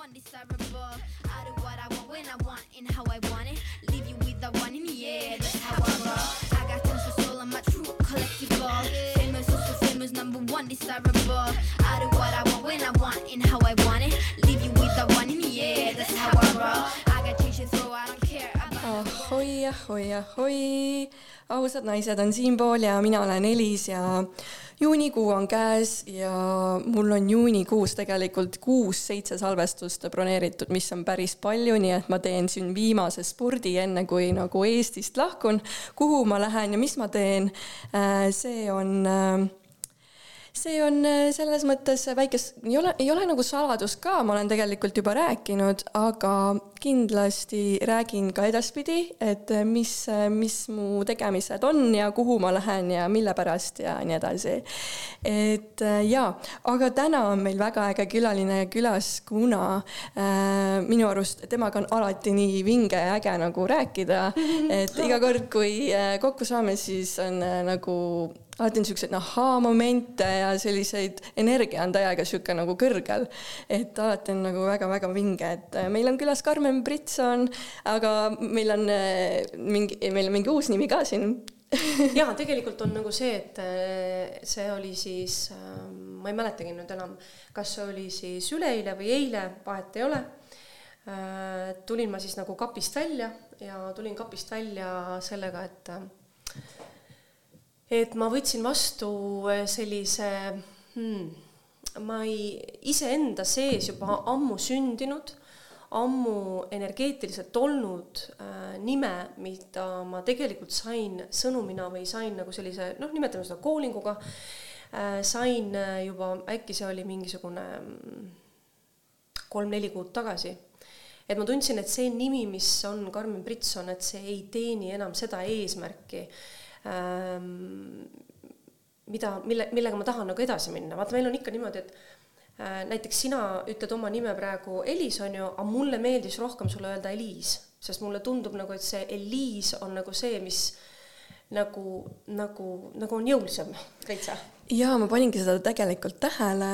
undesirable. I do what I want when I want and how I want it. Leave you with the one in the air, that's how I roll. I got tons of soul, I'm a true collectible. Famous, also famous, number one desirable. I do what I want when I want and how I want it. Leave you with the one in the air, that's how I roll. I got change to throw, I don't care about ahoi, ahoi, ahoi, ausad naised on siinpool ja mina olen Elis ja juunikuu on käes ja mul on juunikuus tegelikult kuus-seitse salvestust broneeritud, mis on päris palju, nii et ma teen siin viimase spordi, enne kui nagu Eestist lahkun. kuhu ma lähen ja mis ma teen, äh, see on äh, see on äh, selles mõttes väike, ei ole, ei ole nagu saladus ka, ma olen tegelikult juba rääkinud, aga kindlasti räägin ka edaspidi, et äh, mis, äh, mis mu tegemised on ja kuhu ma lähen ja mille pärast ja nii edasi. et jaa, aga täna on meil väga äge külaline külas, kuna äh, minu arust temaga on alati nii vinge ja äge nagu rääkida, et iga kord, kui äh, kokku saame, siis on äh, nagu alati on siukseid ahaa-momente ja selliseid energia on täiega sihuke nagu kõrgel. et alati on nagu väga-väga vinge, et äh, meil on külas Karmen Britson, aga meil on äh, mingi, meil on mingi uus nimi ka siin ja tegelikult on nagu see, et äh, see oli siis, ma ei mäletagi nüüd enam, kas see oli siis üleeile või eile, vahet ei ole. tulin ma siis nagu kapist välja ja tulin kapist välja sellega, et et ma võtsin vastu äh, sellise hmm, ma ei, iseenda sees juba ammu sündinud, ammu energeetiliselt olnud äh, nime, mida ma tegelikult sain sõnumina või sain nagu sellise noh, nimetame seda koolinguga äh,, sain äh, juba, äkki see oli mingisugune mm, kolm-neli kuud tagasi. Et ma tundsin, et see nimi, mis on Karmen Britson, et see ei teeni enam seda eesmärki. äh, mida, mille, millega ma tahan nagu edasi minna, vaata, meil on ikka niimoodi, et äh, näiteks sina ütled oma nime praegu Elis, on ju, aga mulle meeldis rohkem sulle öelda Eliis, sest mulle tundub nagu, et see Eliis on nagu see, mis nagu, nagu, nagu on jõulisem täitsa. Jaa, ma paningi seda tegelikult tähele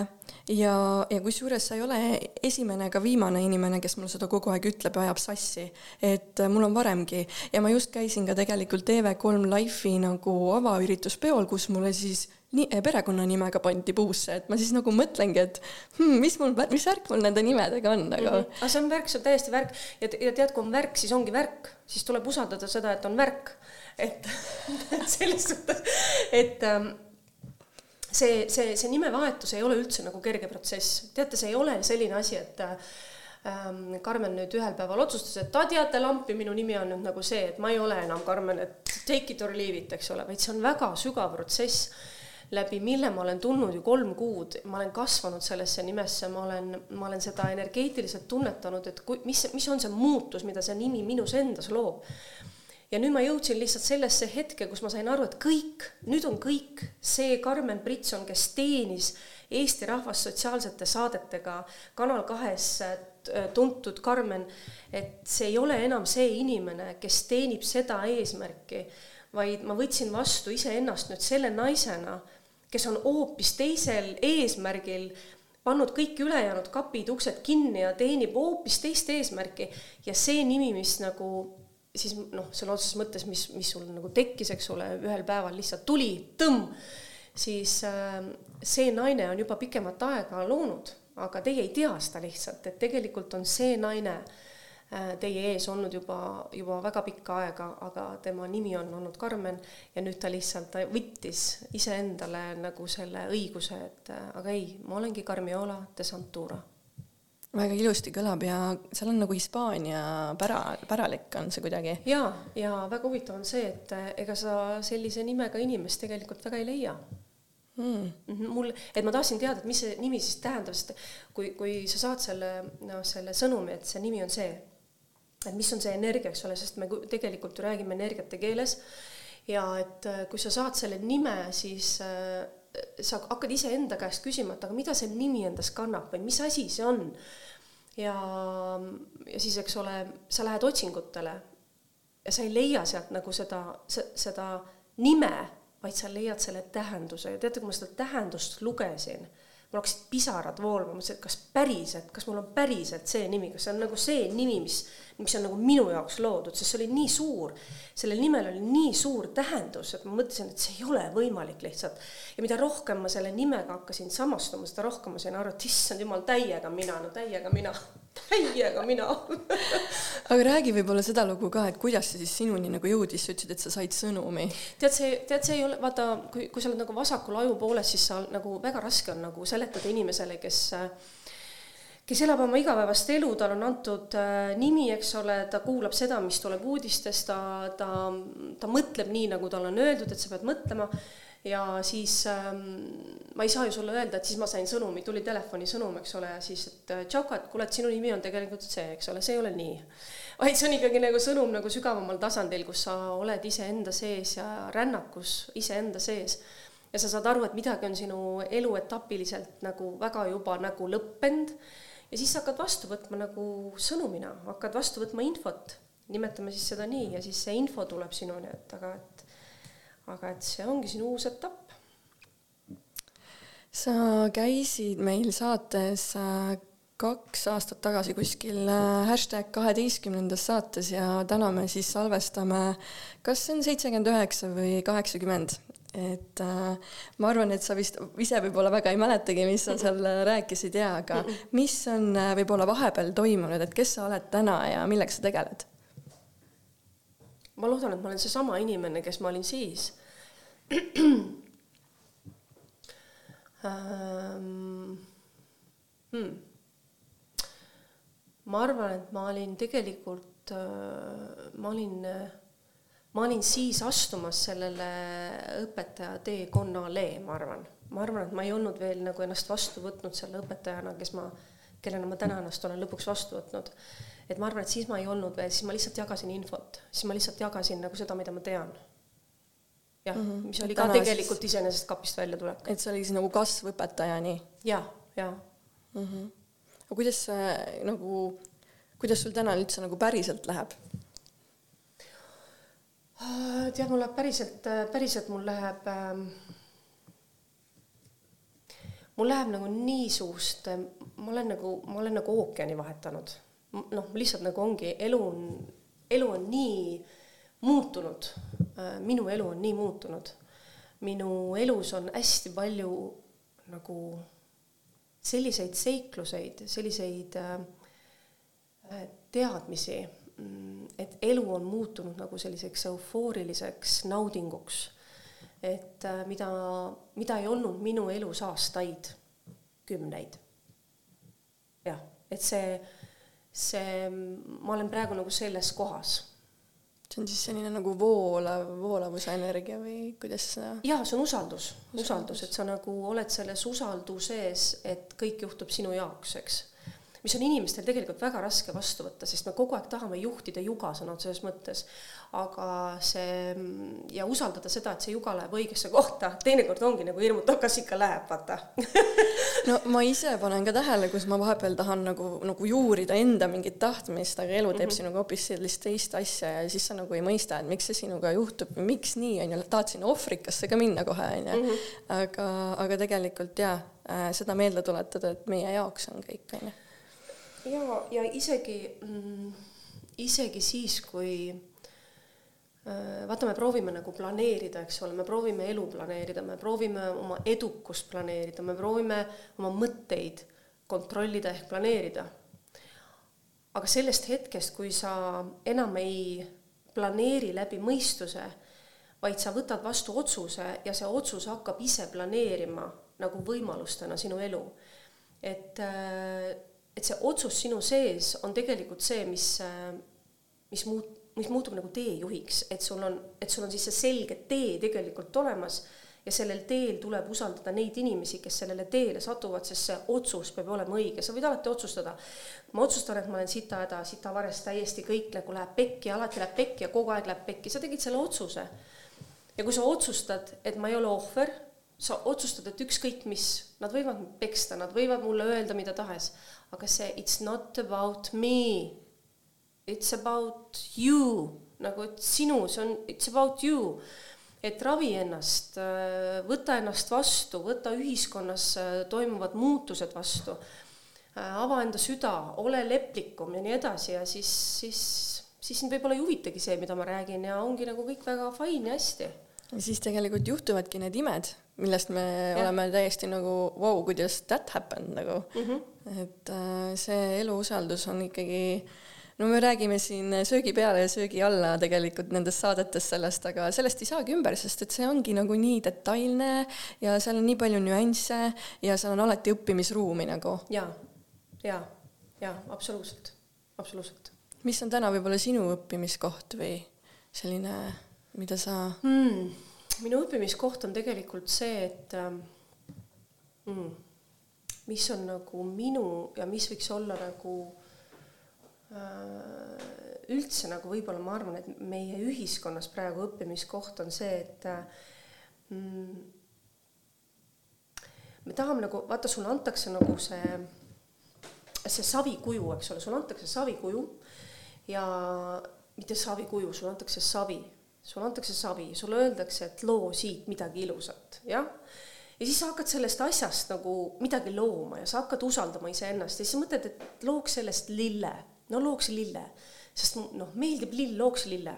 ja, ja kusjuures sa ei ole esimene ega viimane inimene, kes mulle seda kogu aeg ütleb ja ajab sassi. et äh, mul on varemgi ja ma just käisin ka tegelikult TV3 Life'i nagu avaürituspeol, kus mulle siis nii, äh, perekonnanimega pandi puusse, et ma siis nagu mõtlengi, et hmm, mis mul, mis värk mul nende nimedega on, aga mm. -hmm. aga see on värk, see on täiesti värk ja, ja tead, kui on värk, siis ongi värk, siis tuleb usaldada seda, et on värk. et selles suhtes, et ähm, see, see, see nimevahetus ei ole üldse nagu kerge protsess, teate, see ei ole selline asi, et ähm, Karmen nüüd ühel päeval otsustas, et ta teate lampi, minu nimi on nüüd nagu see, et ma ei ole enam Karmen, et take it or leave it, eks ole, vaid see on väga sügav protsess, läbi mille ma olen tulnud ju kolm kuud, ma olen kasvanud sellesse nimesse, ma olen, ma olen seda energeetiliselt tunnetanud, et kui, mis, mis on see muutus, mida see nimi minus endas loob ja nüüd ma jõudsin lihtsalt sellesse hetke, kus ma sain aru, et kõik, nüüd on kõik see Karmen Britson, kes teenis Eesti rahvast sotsiaalsete saadetega Kanal kahes äh, tuntud Karmen, et see ei ole enam see inimene, kes teenib seda eesmärki, vaid ma võtsin vastu iseennast nüüd selle naisena, kes on hoopis teisel eesmärgil pannud kõik ülejäänud kapid, uksed kinni ja teenib hoopis teist eesmärki. Ja see nimi, mis nagu siis noh, sõna otseses mõttes, mis, mis sul nagu tekkis, eks ole, ühel päeval lihtsalt tuli, tõmm, siis äh, see naine on juba pikemat aega loonud, aga teie ei tea seda lihtsalt, et tegelikult on see naine äh, teie ees olnud juba, juba väga pikka aega, aga tema nimi on olnud Karmen ja nüüd ta lihtsalt võttis iseendale nagu selle õiguse, et äh, aga ei, ma olengi Carmiola de Santura väga ilusti kõlab ja seal on nagu Hispaania pära, päralik on see kuidagi. ja, ja väga huvitav on see, et ega sa sellise nimega inimest tegelikult väga ei leia mm.. mul, et ma tahtsin teada, et mis see nimi siis tähendab, sest kui, kui sa saad selle, noh, selle sõnumi, et see nimi on see, et mis on see energia, eks ole, sest me tegelikult ju räägime energiate keeles ja et kui sa saad selle nime, siis äh, sa hakkad iseenda käest küsima, et aga mida see nimi endas kannab või mis asi see on? Ja, ja siis, eks ole, sa lähed otsingutele ja sa ei leia sealt nagu seda, seda nime, vaid sa leiad selle tähenduse. Ja teate, kui ma seda tähendust lugesin, mul hakkasid pisarad voolama, mõtlesin, et kas päriselt, kas mul on päriselt see nimi, kas see on nagu see nimi, mis, mis on nagu minu jaoks loodud, sest see oli nii suur, sellel nimel oli nii suur tähendus, et ma mõtlesin, et see ei ole võimalik lihtsalt. ja mida rohkem ma selle nimega hakkasin samastuma, seda rohkem ma sain aru, et issand jumal, täiega mina, no täiega mina täiega mina. Aga räägi võib-olla seda lugu ka, et kuidas see siis sinuni nagu jõudis, sa ütlesid, et sa said sõnumi. tead, see, tead, see ei ole, vaata, kui, kui sa oled nagu vasakul ajupooles, siis sa nagu väga raske on nagu seletada inimesele, kes kes elab oma igapäevast elu, tal on antud äh, nimi, eks ole, ta kuulab seda, mis tuleb uudistest, ta, ta, ta mõtleb nii, nagu talle on öeldud, et sa pead mõtlema ja siis ähm, ma ei saa ju sulle öelda, et siis ma sain sõnumi, tuli telefonisõnum, eks ole, ja siis, et äh, tšauka, et kuule, et sinu nimi on tegelikult see, eks ole, see ei ole nii. vaid see on ikkagi nagu sõnum nagu sügavamal tasandil, kus sa oled iseenda sees ja rännakus iseenda sees. ja sa saad aru, et midagi on sinu eluetapiliselt nagu väga juba nagu lõppenud ja siis sa hakkad vastu võtma nagu sõnumina, hakkad vastu võtma infot, nimetame siis seda nii, ja siis see info tuleb sinuni, et aga et aga et see ongi sinu uus etapp. sa käisid meil saates äh, kaks aastat tagasi kuskil äh, hashtag kaheteistkümnendas saates ja täna me siis salvestame, kas see on seitsekümmend üheksa või kaheksakümmend, et äh, ma arvan, et sa vist ise võib-olla väga ei mäletagi, mis sa seal rääkisid ja, aga mis on äh, võib-olla vahepeal toimunud, et kes sa oled täna ja millega sa tegeled? Ma loodan, et ma olen seesama inimene, kes ma olin siis ähm,. Hmm. ma arvan, et ma olin tegelikult, äh, ma olin, ma olin siis astumas sellele õpetaja teekonnale, ma arvan. ma arvan, et ma ei olnud veel nagu ennast vastu võtnud selle õpetajana, kes ma, kellena ma täna ennast olen lõpuks vastu võtnud et ma arvan, et siis ma ei olnud veel, siis ma lihtsalt jagasin infot, siis ma lihtsalt jagasin nagu seda, mida ma tean. jah mm, -hmm. mis oli ka tegelikult siis... iseenesest kapist välja tulek. et see oli siis nagu kasv õpetajani? ja, ja mm. -hmm. aga kuidas see nagu, kuidas sul täna üldse nagu päriselt läheb? Ah, tead, mul läheb päriselt, päriselt mul läheb ähm, mul läheb nagu nii suust, ma olen nagu, ma olen nagu ookeani vahetanud noh, lihtsalt nagu ongi, elu on, elu on nii muutunud, äh, minu elu on nii muutunud. minu elus on hästi palju nagu selliseid seikluseid, selliseid äh, teadmisi, mm, et elu on muutunud nagu selliseks eufooriliseks naudinguks. et äh, mida, mida ei olnud minu elus aastaid, kümneid. jah, et see see, ma olen praegu nagu selles kohas. see on siis selline nagu voolav, voolavuse energia või kuidas seda? jaa, see on usaldus, usaldus, et sa nagu oled selles usalduses, et kõik juhtub sinu jaoks, eks mis on inimestel tegelikult väga raske vastu võtta, sest me kogu aeg tahame juhtida juga sõna otseses mõttes. Aga see ja usaldada seda, et see juga läheb õigesse kohta, teinekord ongi nagu hirmutav, kas ikka läheb, vaata no ma ise panen ka tähele, kus ma vahepeal tahan nagu, nagu juurida enda mingit tahtmist, aga elu teeb mm -hmm. sinuga hoopis sellist teist asja ja siis sa nagu ei mõista, et miks see sinuga juhtub või miks nii, on ju, tahad sinna ohvrikasse ka minna kohe, on ju. Mhm. aga, aga tegelikult jaa äh,, seda meelde tuletada, et meie jaoks on kõik, on ju ja, ja isegi mm,, isegi siis, kui vaata, me proovime nagu planeerida, eks ole, me proovime elu planeerida, me proovime oma edukust planeerida, me proovime oma mõtteid kontrollida ehk planeerida. aga sellest hetkest, kui sa enam ei planeeri läbi mõistuse, vaid sa võtad vastu otsuse ja see otsus hakkab ise planeerima nagu võimalustena sinu elu. et äh, et see otsus sinu sees on tegelikult see, mis, mis muut-, mis muutub nagu teejuhiks, et sul on, et sul on siis see selge tee tegelikult olemas ja sellel teel tuleb usaldada neid inimesi, kes sellele teele satuvad, sest see otsus peab olema õige, sa võid alati otsustada. ma otsustan, et ma olen sita häda, sita vares, täiesti kõik nagu läheb pekki, alati läheb pekki ja kogu aeg läheb pekki, sa tegid selle otsuse. ja kui sa otsustad, et ma ei ole ohver, sa otsustad, et ükskõik mis, nad võivad peksta, nad võivad mulle öelda mida tahes, aga see it's not about me, it's about you, nagu et sinu, see on, it's about you. et ravi ennast, võta ennast vastu, võta ühiskonnas toimuvad muutused vastu, ava enda süda, ole leplikum ja nii edasi ja siis, siis, siis sind võib-olla ei huvitagi see, mida ma räägin ja ongi nagu kõik väga fine ja hästi. ja siis tegelikult juhtuvadki need imed, millest me ja. oleme täiesti nagu vau wow,, kuidas that happened nagu mm. -hmm. et äh, see eluusaldus on ikkagi äh, no me räägime siin söögi peale ja söögi alla tegelikult nendes saadetes sellest, aga sellest ei saagi ümber, sest et see ongi nagu nii detailne ja seal on nii palju nüansse ja seal on alati õppimisruumi nagu. ja, ja, ja absoluutselt, absoluutselt. mis on täna võib-olla sinu õppimiskoht või selline, mida sa mm,? minu õppimiskoht on tegelikult see, et mm, mis on nagu minu ja mis võiks olla nagu üldse nagu võib-olla ma arvan, et meie ühiskonnas praegu õppimiskoht on see, et mm, me tahame nagu, vaata, sulle antakse nagu see, see savikuju, eks ole, sulle antakse savikuju ja mitte savikuju, sulle antakse savi, sulle antakse savi, sulle öeldakse, et loo siit midagi ilusat, jah? Ja siis sa hakkad sellest asjast nagu midagi looma ja sa hakkad usaldama iseennast ja siis mõtled, et looks sellest lille no looks lille, sest noh, meeldib lill, looks lille.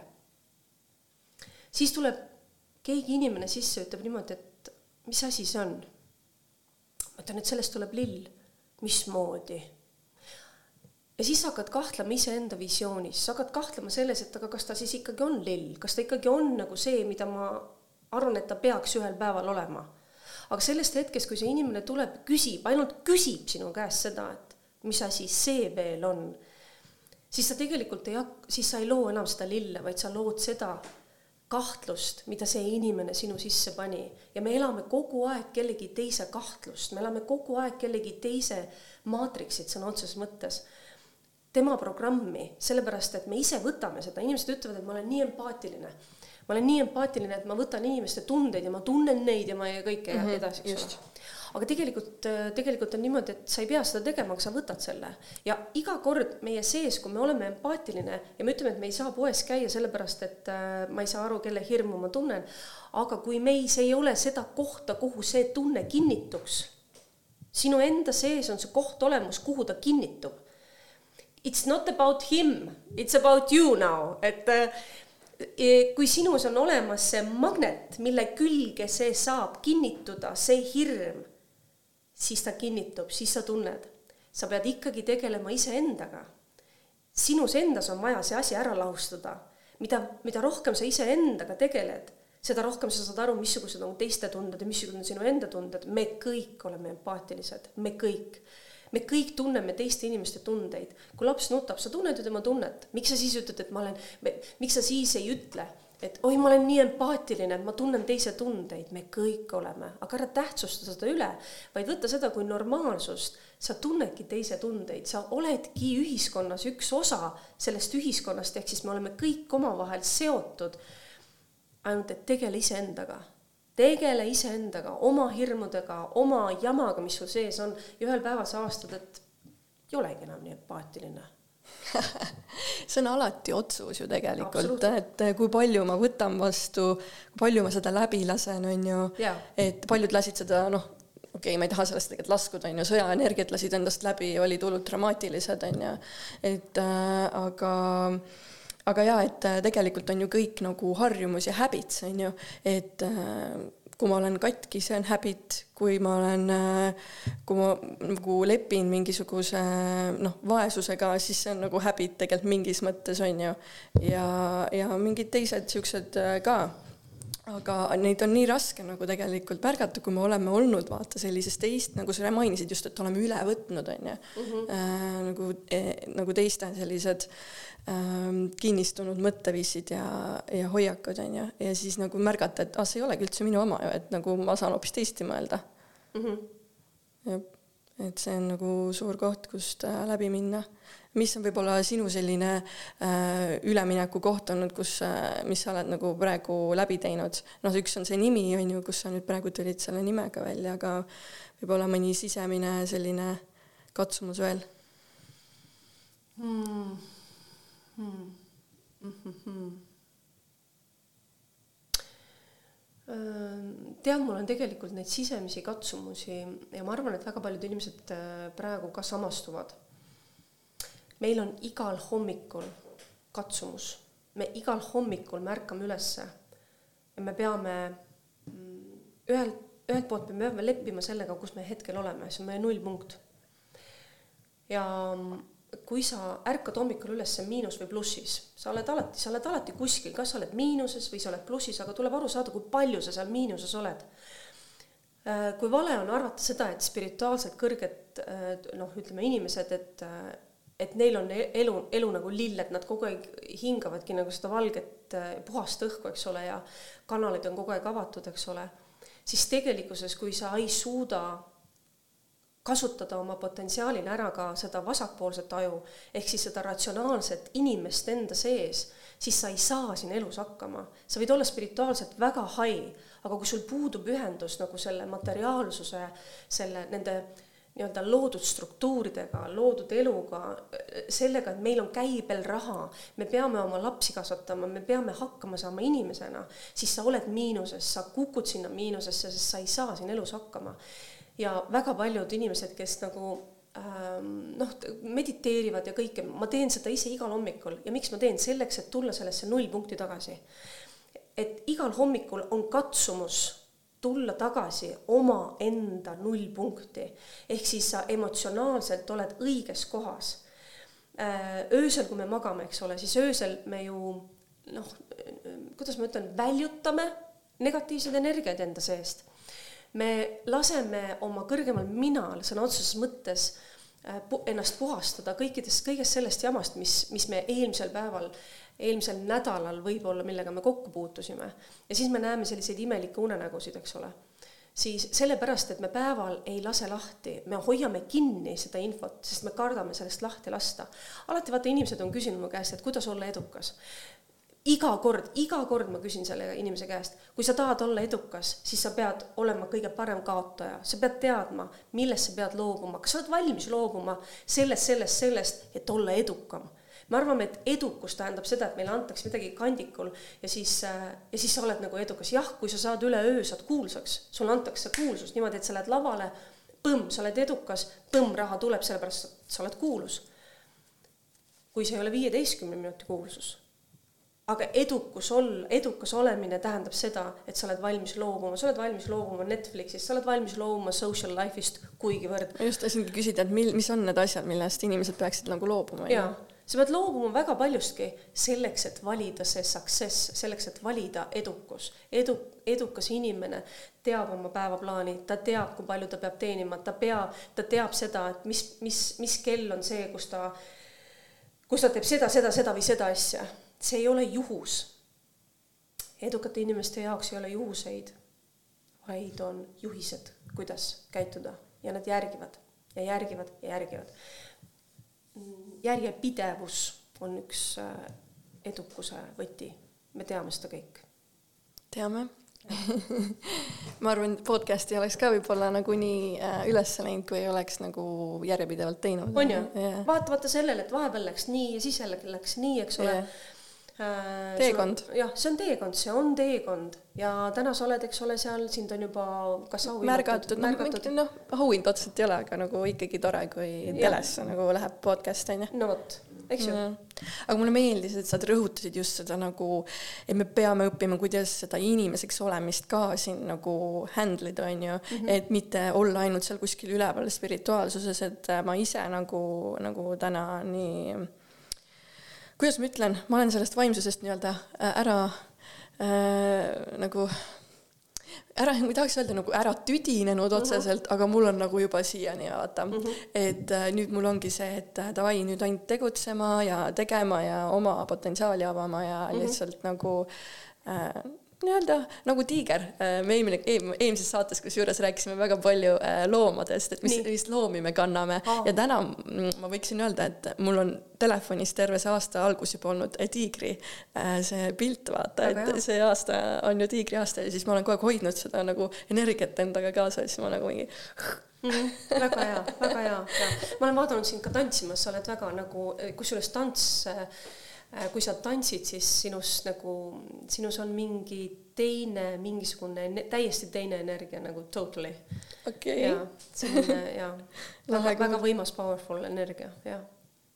siis tuleb keegi inimene sisse, ütleb niimoodi, et mis asi see on? ma ütlen, et sellest tuleb lill. mismoodi? ja siis hakkad kahtlema iseenda visioonis, sa hakkad kahtlema selles, et aga kas ta siis ikkagi on lill, kas ta ikkagi on nagu see, mida ma arvan, et ta peaks ühel päeval olema. aga sellest hetkest, kui see inimene tuleb, küsib, ainult küsib sinu käest seda, et mis asi see veel on siis sa tegelikult ei hak-, siis sa ei loo enam seda lille, vaid sa lood seda kahtlust, mida see inimene sinu sisse pani. ja me elame kogu aeg kellegi teise kahtlust, me elame kogu aeg kellegi teise maatriksit sõna otseses mõttes. tema programmi, sellepärast et me ise võtame seda, inimesed ütlevad, et ma olen nii empaatiline. ma olen nii empaatiline, et ma võtan inimeste tundeid ja ma tunnen neid ja ma ja kõike mm -hmm, ja edasi, eks ole aga tegelikult, äh, tegelikult on niimoodi, et sa ei pea seda tegema, aga sa võtad selle. ja iga kord meie sees, kui me oleme empaatiline ja me ütleme, et me ei saa poes käia sellepärast, et äh, ma ei saa aru, kelle hirmu ma tunnen, aga kui meis ei ole seda kohta, kuhu see tunne kinnituks, sinu enda sees on see koht olemas, kuhu ta kinnitub. It's not about him, it's about you now, et äh, kui sinus on olemas see magnet, mille külge see saab kinnituda, see hirm siis ta kinnitub, siis sa tunned. sa pead ikkagi tegelema iseendaga. sinus endas on vaja see asi ära lahustada. mida, mida rohkem sa iseendaga tegeled, seda rohkem sa saad aru, missugused on teiste tunded ja missugused on sinu enda tunded. me kõik oleme empaatilised, me kõik me kõik tunneme teiste inimeste tundeid. kui laps nutab, sa tunned ju tema tunnet, miks sa siis ütled, et ma olen, miks sa siis ei ütle, et oi, ma olen nii empaatiline, et ma tunnen teise tundeid, me kõik oleme, aga ära tähtsusta seda üle, vaid võta seda kui normaalsust. sa tunnedki teise tundeid, sa oledki ühiskonnas üks osa sellest ühiskonnast, ehk siis me oleme kõik omavahel seotud. ainult et tegele iseendaga, tegele iseendaga, oma hirmudega, oma jamaga, mis sul sees on ja ühel päeval sa avastad, et ei olegi enam nii empaatiline see on alati otsus ju tegelikult, et kui palju ma võtan vastu, kui palju ma seda läbi lasen, on ju, et paljud lasid seda noh, okei okay,, ma ei taha sellest tegelikult laskuda, on ju, sõjaenergiat lasid endast läbi, olid hullult dramaatilised, on ju, et äh, aga aga jaa, et tegelikult on ju kõik nagu harjumus ja habits, on ju, et äh, kui ma olen katki, see on habit, kui ma olen, kui ma nagu lepin mingisuguse noh, vaesusega, siis see on nagu habit tegelikult mingis mõttes on ju. ja, ja mingid teised siuksed äh, ka. Aga neid on nii raske nagu tegelikult märgata, kui me oleme olnud vaata sellisest teist, nagu sa mainisid just, et oleme üle võtnud, on ju. Mhm. Äh, nagu, eh, nagu teiste sellised ähm, kinnistunud mõtteviisid ja, ja hoiakud on ju, ja siis nagu märgata, et ah, see ei olegi üldse minu oma ju, et nagu ma saan hoopis teisiti mõelda mm. -hmm. jah, et see on nagu suur koht, kust äh, läbi minna. Mis on võib-olla sinu selline äh, ülemineku koht olnud, kus äh,, mis sa oled nagu praegu läbi teinud? noh, üks on see nimi on ju, kus sa nüüd praegu tulid selle nimega välja, aga võib-olla mõni sisemine selline katsumus veel hmm hmm.. Mm -hmm. tead, mul on tegelikult neid sisemisi katsumusi ja ma arvan, et väga paljud inimesed äh, praegu ka samastuvad. Meil on igal hommikul katsumus, me igal hommikul me ärkame ülesse ja me peame mm, ühelt, ühelt poolt me peame leppima sellega, kus me hetkel oleme, see on meie nullpunkt. ja kui sa ärkad hommikul üles miinus või plussis, sa oled alati, sa oled alati kuskil, kas sa oled miinuses või sa oled plussis, aga tuleb aru saada, kui palju sa seal miinuses oled. Äh, kui vale on arvata seda, et spirituaalselt kõrged äh, noh, ütleme inimesed, et äh, et neil on e-, elu, elu nagu lill, et nad kogu aeg hingavadki nagu seda valget puhast õhku, eks ole, ja kanalid on kogu aeg avatud, eks ole, siis tegelikkuses, kui sa ei suuda kasutada oma potentsiaalil ära ka seda vasakpoolset aju, ehk siis seda ratsionaalset inimest enda sees, siis sa ei saa siin elus hakkama. sa võid olla spirituaalselt väga hai, aga kui sul puudub ühendus nagu selle materiaalsuse, selle, nende nii-öelda loodud struktuuridega, loodud eluga, sellega, et meil on käibel raha, me peame oma lapsi kasvatama, me peame hakkama saama inimesena, siis sa oled miinuses, sa kukud sinna miinusesse, sest sa ei saa siin elus hakkama ja väga paljud inimesed, kes nagu ähm, noh, mediteerivad ja kõike, ma teen seda ise igal hommikul ja miks ma teen, selleks, et tulla sellesse nullpunkti tagasi. et igal hommikul on katsumus tulla tagasi omaenda nullpunkti, ehk siis sa emotsionaalselt oled õiges kohas. Äh, öösel, kui me magame, eks ole, siis öösel me ju noh, kuidas ma ütlen, väljutame negatiivseid energiaid enda seest me laseme oma kõrgemal minal sõna otseses mõttes äh, ennast puhastada kõikidest, kõigest sellest jamast, mis, mis me eelmisel päeval, eelmisel nädalal võib-olla, millega me kokku puutusime. ja siis me näeme selliseid imelikke unenägusid, eks ole. siis sellepärast, et me päeval ei lase lahti, me hoiame kinni seda infot, sest me kardame sellest lahti lasta. alati vaata, inimesed on küsinud mu käest, et kuidas olla edukas iga kord, iga kord ma küsin selle inimese käest, kui sa tahad olla edukas, siis sa pead olema kõige parem kaotaja, sa pead teadma, millest sa pead loobuma, kas sa oled valmis loobuma sellest, sellest, sellest, et olla edukam. Me arvame, et edukus tähendab seda, et meile antakse midagi kandikul ja siis, äh, ja siis sa oled nagu edukas, jah, kui sa saad üleöö, saad kuulsaks, sulle antakse kuulsust niimoodi, et sa lähed lavale, põmm, sa oled edukas, põmm, raha tuleb, sellepärast sa oled kuulus. kui see ei ole viieteistkümne minuti kuulsus aga edukus ol-, edukas olemine tähendab seda, et sa oled valmis loobuma, sa oled valmis loobuma Netflixist, sa oled valmis loobuma social life'ist kuigivõrd. ma just tahtsingi küsida, et mil-, mis on need asjad, millest inimesed peaksid nagu loobuma? jaa, sa pead loobuma väga paljustki selleks, et valida see success, selleks, et valida edukus. edu, edukas inimene teab oma päevaplaani, ta teab, kui palju ta peab teenima, ta peab, ta teab seda, et mis, mis, mis kell on see, kus ta, kus ta teeb seda, seda, seda või seda asja see ei ole juhus. edukate inimeste jaoks ei ole juhuseid, vaid on juhised, kuidas käituda ja nad järgivad ja järgivad ja järgivad. Järjepidevus on üks äh, edukuse võti, me teame seda kõik. teame ma arvan, podcast ei oleks ka võib-olla nagu nii äh, üles läinud, kui ei oleks nagu järjepidevalt teinud. on ju yeah., vaatamata sellele, et vahepeal läks nii ja siis jälle läks nii, eks ole yeah teekond. jah, see on teekond, see on teekond. Ja täna sa oled, eks ole, seal, sind on juba kas auhinnatud, märgatud, noh, auhind otseselt ei ole, aga nagu ikkagi tore, kui telesse nagu läheb podcast on ju. no vot, eks ju. Mm.. aga mulle meeldis, et sa rõhutasid just seda nagu, et me peame õppima, kuidas seda inimeseks olemist ka siin nagu handle ida, on ju. Mm, -hmm. et mitte olla ainult seal kuskil üleval spirituaalsuses, et ma ise nagu, nagu täna nii kuidas ma ütlen, ma olen sellest vaimsusest nii-öelda äh, ära äh, nagu ära, ma ei tahaks öelda nagu ära tüdinenud mhm. otseselt uh, -huh. aga mul on nagu juba siiani vaata mhm. -huh. et äh, nüüd mul ongi see, et äh, davai, nüüd ainult tegutsema ja tegema ja oma potentsiaali avama ja mhm. -huh. lihtsalt nagu äh, nii-öelda nagu tiiger. Äh, me eelmine, eelmises saates kusjuures rääkisime väga palju äh, loomadest, et mis, mis loomi me kanname oh. ja täna ma võiksin öelda, et mul on telefonis terve see aasta algus juba olnud äh, tiigri see pilt, vaata, et hea. see aasta on ju tiigri aasta ja siis ma olen kogu aeg hoidnud seda nagu energiat endaga kaasa ja siis ma nagu mingi Mm väga hea, väga hea, ja ma olen vaadanud sind ka tantsimas, sa oled väga nagu, kusjuures tants äh, kui sa tantsid, siis sinus nagu, sinus on mingi teine, mingisugune täiesti teine energia nagu totally. okei jaa, selline jaa, väga väga võimas powerful energia, jah.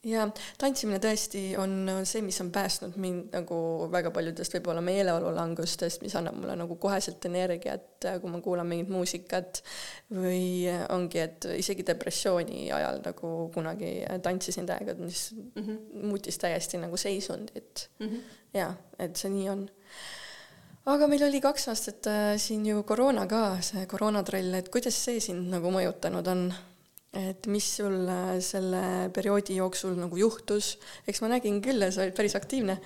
Ja tantsimine tõesti on see, mis on päästnud mind nagu väga paljudest võib-olla meeleolulangustest, mis annab mulle nagu koheselt energiat, kui ma kuulan mingit muusikat või ongi, et isegi depressiooni ajal nagu kunagi tantsisin täiega, mis mm -hmm. muutis täiesti nagu seisundit mm. -hmm. ja et see nii on aga meil oli kaks aastat äh, siin ju koroona ka, see koroonatrall, et kuidas see sind nagu mõjutanud on? Et mis sul äh, selle perioodi jooksul nagu juhtus, eks ma nägin küll, sa olid päris aktiivne.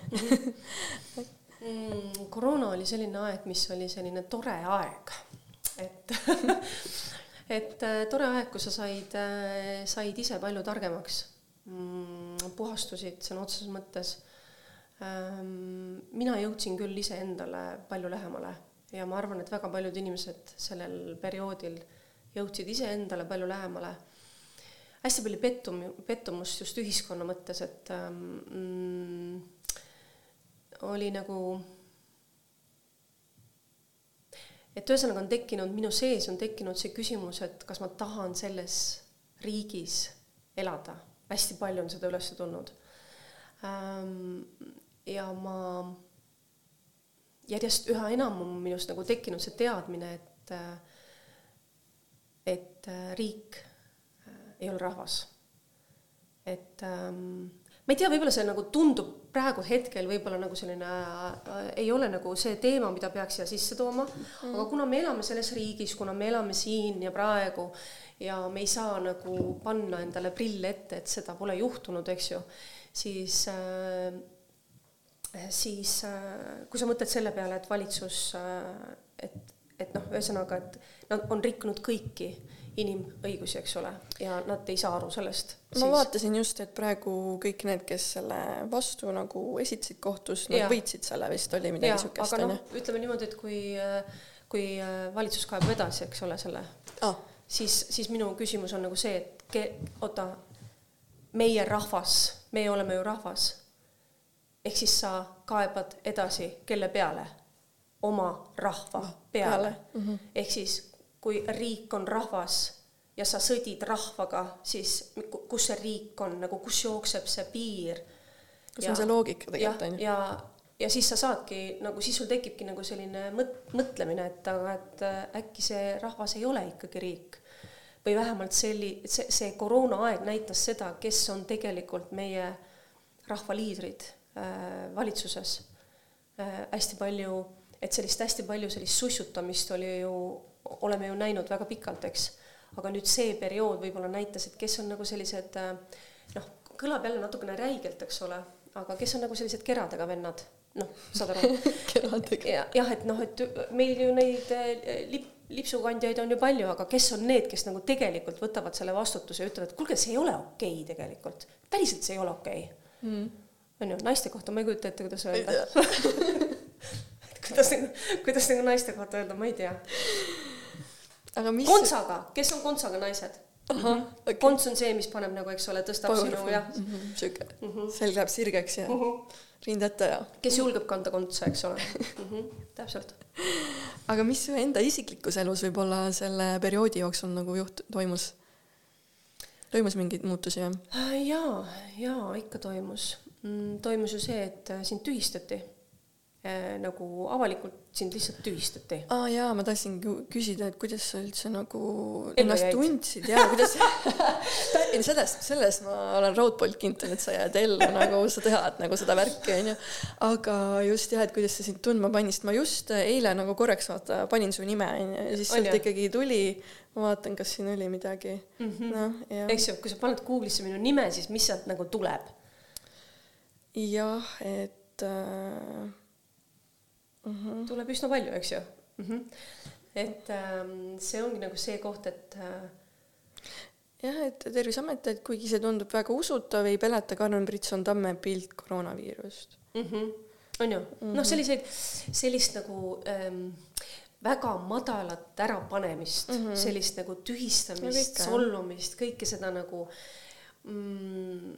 mm,. koroona oli selline aeg, mis oli selline tore aeg, et et äh, tore aeg, kus sa said, said ise palju targemaks mm,, puhastusid sõna otseses mõttes ähm,. mina jõudsin küll iseendale palju lähemale ja ma arvan, et väga paljud inimesed sellel perioodil jõudsid iseendale palju lähemale hästi palju pettum-, pettumust just ühiskonna mõttes, et ähm, mm, oli nagu, et ühesõnaga on tekkinud, minu sees on tekkinud see küsimus, et kas ma tahan selles riigis elada, hästi palju on seda üles tulnud ähm,. ja ma järjest üha enam on minust nagu tekkinud see teadmine, et äh, et äh, riik ei ole rahvas. et ähm, ma ei tea, võib-olla see nagu tundub praegu hetkel võib-olla nagu selline äh,, ei ole nagu see teema, mida peaks siia sisse tooma mm., aga kuna me elame selles riigis, kuna me elame siin ja praegu ja me ei saa nagu panna endale prille ette, et seda pole juhtunud, eks ju, siis äh, siis äh, kui sa mõtled selle peale, et valitsus äh,, et, et noh, ühesõnaga, et nad on rikkunud kõiki inimõigusi, eks ole, ja nad ei saa aru sellest. ma vaatasin just, et praegu kõik need, kes selle vastu nagu esitasid kohtus, nad Jaa. võitsid selle vist, oli midagi siukest aga onju noh, ütleme niimoodi, et kui, kui äh, valitsus kaebab edasi, eks ole, selle, ah,. siis, siis minu küsimus on nagu see, et ke-, oota, meie rahvas, meie oleme ju rahvas. ehk siis sa kaebad edasi kelle peale? oma rahva peale, peale, peale.. Mm -hmm. ehk siis, kui riik on rahvas ja sa sõdid rahvaga, siis ku- kus see riik on nagu, kus jookseb see piir? kus on see loogika tegelikult, onju? ja, ja siis sa saadki nagu, siis sul tekibki nagu selline mõt-, mõtlemine, et aga, et äh, äkki see rahvas ei ole ikkagi riik. või vähemalt selli-, see, see koroonaaeg näitas seda, kes on tegelikult meie rahvaliidrid äh, valitsuses äh,. hästi palju, et sellist hästi palju sellist sussutamist oli ju, oleme ju näinud väga pikalt, eks. aga nüüd see periood võib-olla näitas, et kes on nagu sellised äh, noh, kõlab jälle natukene räigelt, eks ole, aga kes on nagu sellised keradega vennad, noh, saad aru? keradega. ja jah, et noh, et meil ju neid eh, lip, lipsukandjaid on ju palju, aga kes on need, kes nagu tegelikult võtavad selle vastutuse ja ütlevad, et kuulge, see ei ole okei okay tegelikult, päriselt see ei ole okei okay.. on ju, naiste kohta ma ei kujuta ette, kuidas öelda. kuidas nagu, kuidas nagu naiste kohta öelda, ma ei tea. Aga mis kontsaga, kes on kontsaga naised? ahah, okei. konts on see, mis paneb nagu, eks ole, tõstab sinu jah, siuke, selg läheb sirgeks ja rind ette ja. kes julgeb kanda kontsa, eks ole mm. -hmm, täpselt aga mis su enda isiklikus elus võib-olla selle perioodi jooksul nagu juht-, toimus? toimus mingeid muutusi või? Jaa, jaa, ikka toimus mm,. toimus ju see, et äh, sind tühistati. Nagu avalikult sind lihtsalt tühistati. aa jaa, ma tahtsin kü- küsida, et kuidas sa üldse nagu Ellu ennast jäid? tundsid ja kuidas ei sellest, sellest ma olen raudpolt kinnitud, et sa jääd ellu nagu sa tead nagu seda värki onju. aga just jah, et kuidas see sind tundma pani, sest ma just eile nagu korraks vaata panin su nime onju ja siis sealt ikkagi tuli, ma vaatan, kas siin oli midagi mm -hmm. jah, eks ju, kui sa paned Google'isse minu nime, siis mis sealt nagu tuleb? jah, et äh, mhm. tuleb üsna palju, eks ju mm. -hmm. et ähm, see ongi nagu see koht, et äh, jah, et Terviseamet, et kuigi see tundub väga usutav, ei peleta Karmen Britson Tamme pilt koroonaviirust. mm. -hmm. on ju mm -hmm., noh, selliseid, sellist nagu ähm, väga madalat ärapanemist mm, -hmm. sellist nagu No tühistamist jah. solvumist, kõike seda nagu mm,.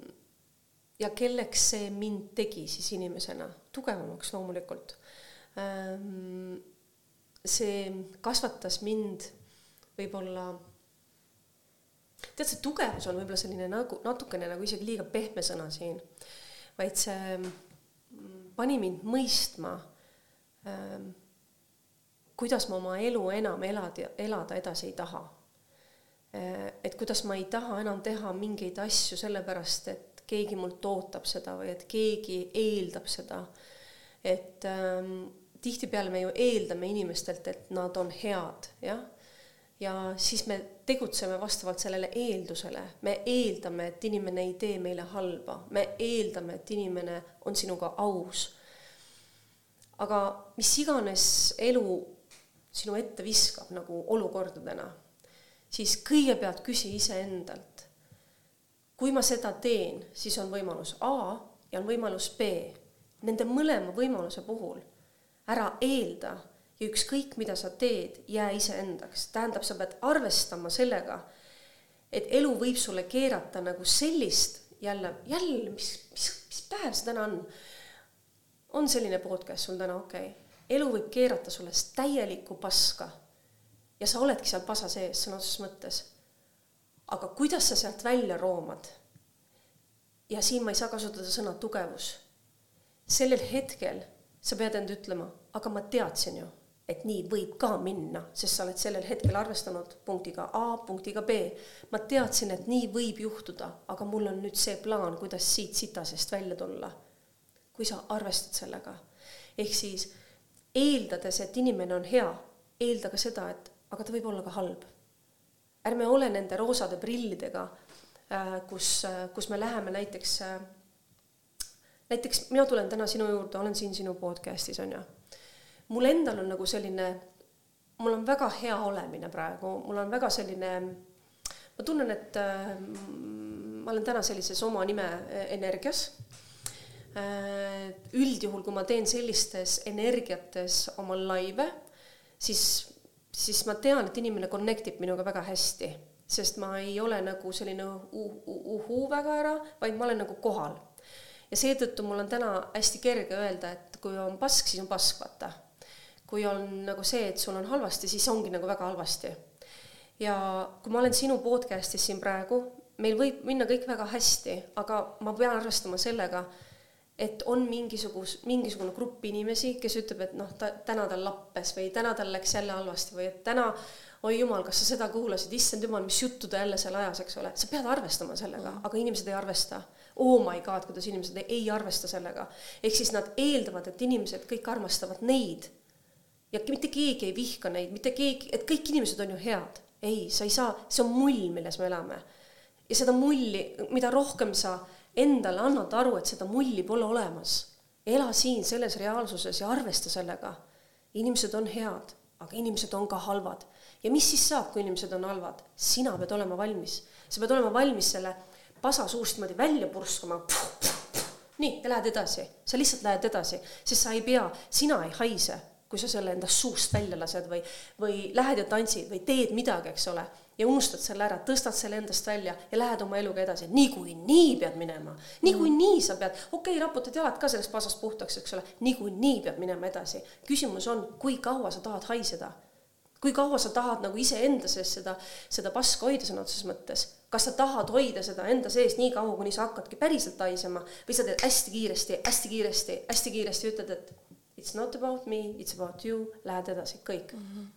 ja kelleks see mind tegi siis inimesena, tugevamaks loomulikult. Ähm, see kasvatas mind võib-olla, tead, see tugevus on võib-olla selline nagu natukene nagu isegi liiga pehme sõna siin, vaid see mm, pani mind mõistma ähm, kuidas ma oma elu enam elada, elada edasi ei taha. et kuidas ma ei taha enam teha mingeid asju sellepärast, et keegi mult ootab seda või et keegi eeldab seda. et ähm, tihtipeale me ju eeldame inimestelt, et nad on head, jah. ja siis me tegutseme vastavalt sellele eeldusele, me eeldame, et inimene ei tee meile halba, me eeldame, et inimene on sinuga aus. aga mis iganes elu sinu ette viskab nagu olukordadena, siis kõigepealt küsi iseendalt, kui ma seda teen, siis on võimalus A ja on võimalus B. Nende mõlema võimaluse puhul ära eelda ja ükskõik, mida sa teed, jää iseendaks, tähendab, sa pead arvestama sellega, et elu võib sulle keerata nagu sellist jälle, jälle, mis, mis, mis päev see täna on? on selline podcast sul täna, okei okay elu võib keerata sulle täielikku paska ja sa oledki seal pasa sees sõna otseses mõttes. aga kuidas sa sealt välja roomad? ja siin ma ei saa kasutada sõna tugevus. sellel hetkel sa pead end ütlema, aga ma teadsin ju, et nii võib ka minna, sest sa oled sellel hetkel arvestanud punktiga A, punktiga B. ma teadsin, et nii võib juhtuda, aga mul on nüüd see plaan, kuidas siit sitasest välja tulla. kui sa arvestad sellega, ehk siis eeldades, et inimene on hea, eelda ka seda, et aga ta võib olla ka halb. ärme ole nende roosade prillidega, äh, kus, äh, kus me läheme näiteks, äh, näiteks mina tulen täna sinu juurde, olen siin sinu podcast'is, on ju. mul endal on nagu selline, mul on väga hea olemine praegu, mul on väga selline, ma tunnen, et ma olen täna sellises oma nime energias Äh, üldjuhul, kui ma teen sellistes energiates oma laive, siis, siis ma tean, et inimene connect ib minuga väga hästi, sest ma ei ole nagu selline uhuu väga ära, vaid ma olen nagu kohal. Ja seetõttu mul on täna hästi kerge öelda, et kui on pask, siis on pask, vaata. kui on nagu see, et sul on halvasti, siis ongi nagu väga halvasti. ja kui ma olen sinu podcast'is siin praegu, meil võib minna kõik väga hästi, aga ma pean arvestama sellega, et on mingisugus, mingisugune grupp inimesi, kes ütleb, et noh, ta täna tal lappes või täna tal läks jälle halvasti või et täna oi jumal, kas sa seda kuulasid, issand jumal, mis juttu ta jälle seal ajas, eks ole, sa pead arvestama sellega mm., aga inimesed ei arvesta. Oh my god, kuidas inimesed ei, arvesta sellega. ehk siis nad eeldavad, et inimesed kõik armastavad neid. ja mitte keegi ei vihka neid, mitte keegi, et kõik inimesed on ju head. ei, sa ei saa, see on mull, milles me elame. ja seda mulli, mida rohkem sa endale annad aru, et seda mulli pole olemas. ela siin selles reaalsuses ja arvesta sellega. inimesed on head, aga inimesed on ka halvad. ja mis siis saab, kui inimesed on halvad? sina pead olema valmis. sa pead olema valmis selle pasa suust niimoodi välja purskama. nii, ja lähed edasi, sa lihtsalt lähed edasi, sest sa ei pea, sina ei haise, kui sa selle endast suust välja lased või, või lähed ja tantsid või teed midagi, eks ole ja unustad selle ära, tõstad selle endast välja ja lähed oma eluga edasi, niikuinii pead minema, niikuinii sa pead, okei okay,, raputad jalad ka sellest pasast puhtaks, eks ole, niikuinii pead minema edasi. küsimus on, kui kaua sa tahad haiseda, kui kaua sa tahad nagu iseenda sees seda, seda paska hoida sõna otseses mõttes, kas sa tahad hoida seda enda sees nii kaua, kuni sa hakkadki päriselt haisema või sa teed hästi kiiresti, hästi kiiresti, hästi kiiresti, ütled, et it's not about me, it's about you, lähed edasi, kõik mm. -hmm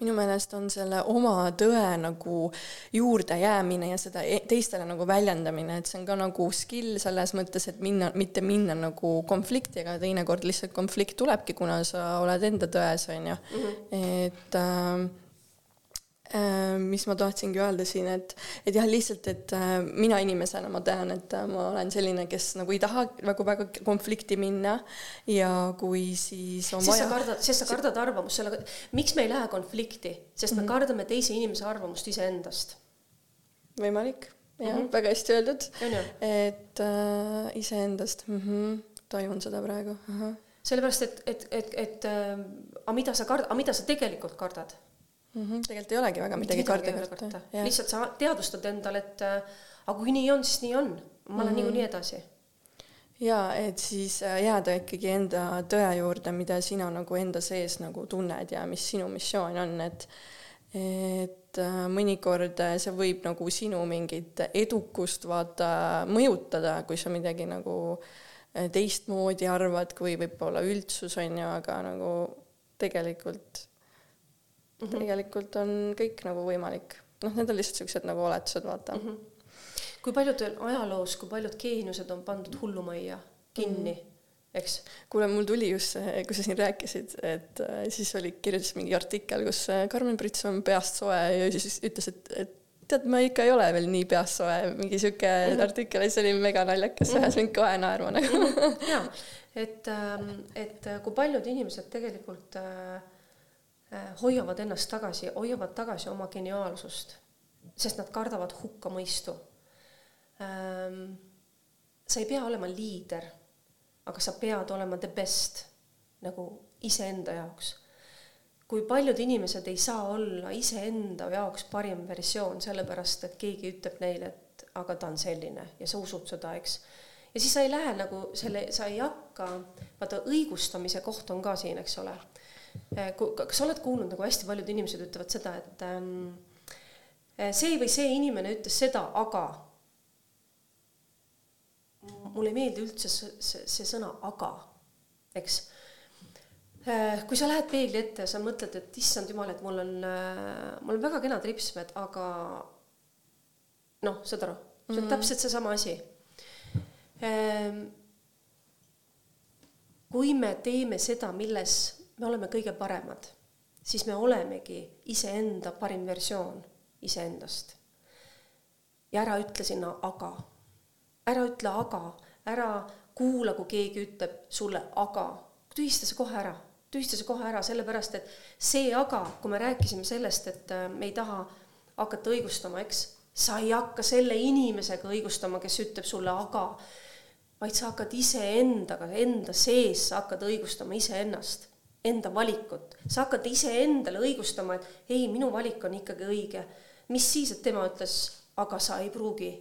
minu meelest on selle oma tõe nagu juurdejäämine ja seda e-, teistele nagu väljendamine, et see on ka nagu skill selles mõttes, et minna, mitte minna nagu konflikti, aga teinekord lihtsalt konflikt tulebki, kuna sa oled enda tões, on ju. -hmm. et Äh, mis ma tahtsingi öelda siin, et, et jah, lihtsalt, et äh, mina inimesena ma tean, et äh, ma olen selline, kes nagu ei taha nagu väga konflikti minna ja kui siis on sest vaja. sest sa kardad arvamust, selle, miks me ei lähe konflikti, sest mm -hmm. me kardame teise inimese arvamust iseendast. võimalik, jah mm, -hmm. väga hästi öeldud. et äh, iseendast mm, -hmm, tajun seda praegu. sellepärast, et, et, et, et äh, aga mida sa kard-, aga mida sa tegelikult kardad mm. -hmm. tegelikult ei olegi väga midagi karta lihtsalt sa teadvustad endale, et äh, aga kui nii on, siis nii on, ma lähen mm -hmm. niikuinii edasi. ja et siis äh, jääda ikkagi enda tõe juurde, mida sina nagu enda sees nagu tunned ja mis sinu missioon on, et et äh, mõnikord äh, see võib nagu sinu mingit edukust vaata mõjutada, kui sa midagi nagu teistmoodi arvad, kui võib-olla üldsus on ju, aga nagu tegelikult mm, -hmm. tegelikult on kõik nagu võimalik. noh, need on lihtsalt siuksed nagu oletused, vaata mm. -hmm. kui paljudel ajaloos, kui paljud geeniused on pandud hullumajja kinni mm. -hmm eks. kuule, mul tuli just see, kui sa siin rääkisid, et äh, siis oli, kirjutas mingi artikkel, kus äh, Karmen Prits on peast soe ja siis ütles, et, et tead, ma ikka ei ole veel nii peast soe, mingi sihuke mm -hmm. artikkel ja see oli mega naljakas mm, -hmm. ajas mind kohe naerma nagu mm. -hmm. ja, et, ähm, et äh, kui paljud inimesed tegelikult äh, hoiavad ennast tagasi, hoiavad tagasi oma geniaalsust, sest nad kardavad hukkamõistu ähm,. sa ei pea olema liider aga sa pead olema the best nagu iseenda jaoks. kui paljud inimesed ei saa olla iseenda jaoks parim versioon, sellepärast et keegi ütleb neile, et aga ta on selline ja sa usud seda, eks. ja siis sa ei lähe nagu selle, sa ei hakka, vaata õigustamise koht on ka siin, eks ole. Eh, kas sa oled kuulnud, nagu hästi paljud inimesed ütlevad seda, et ähm, see või see inimene ütles seda, aga mulle ei meeldi üldse see, see, see sõna aga, eks. Äh, kui sa lähed peegli ette ja sa mõtled, et issand jumal, et mul on, äh, mul on väga kenad ripsmed, aga noh, saad aru, see on mm -hmm. täpselt seesama asi. Ähm, kui me teeme seda, milles me oleme kõige paremad, siis me olemegi iseenda parim versioon iseendast. ja ära ütle sinna aga. Ära ütle aga, ära kuula, kui keegi ütleb sulle aga, tühista see kohe ära, tühista see kohe ära, sellepärast et see aga, kui me rääkisime sellest, et äh, me ei taha hakata õigustama, eks, sa ei hakka selle inimesega õigustama, kes ütleb sulle aga, vaid sa hakkad iseendaga, enda sees sa hakkad õigustama iseennast, enda valikut, sa hakkad iseendale õigustama, et ei, minu valik on ikkagi õige. mis siis, et tema ütles, aga sa ei pruugi.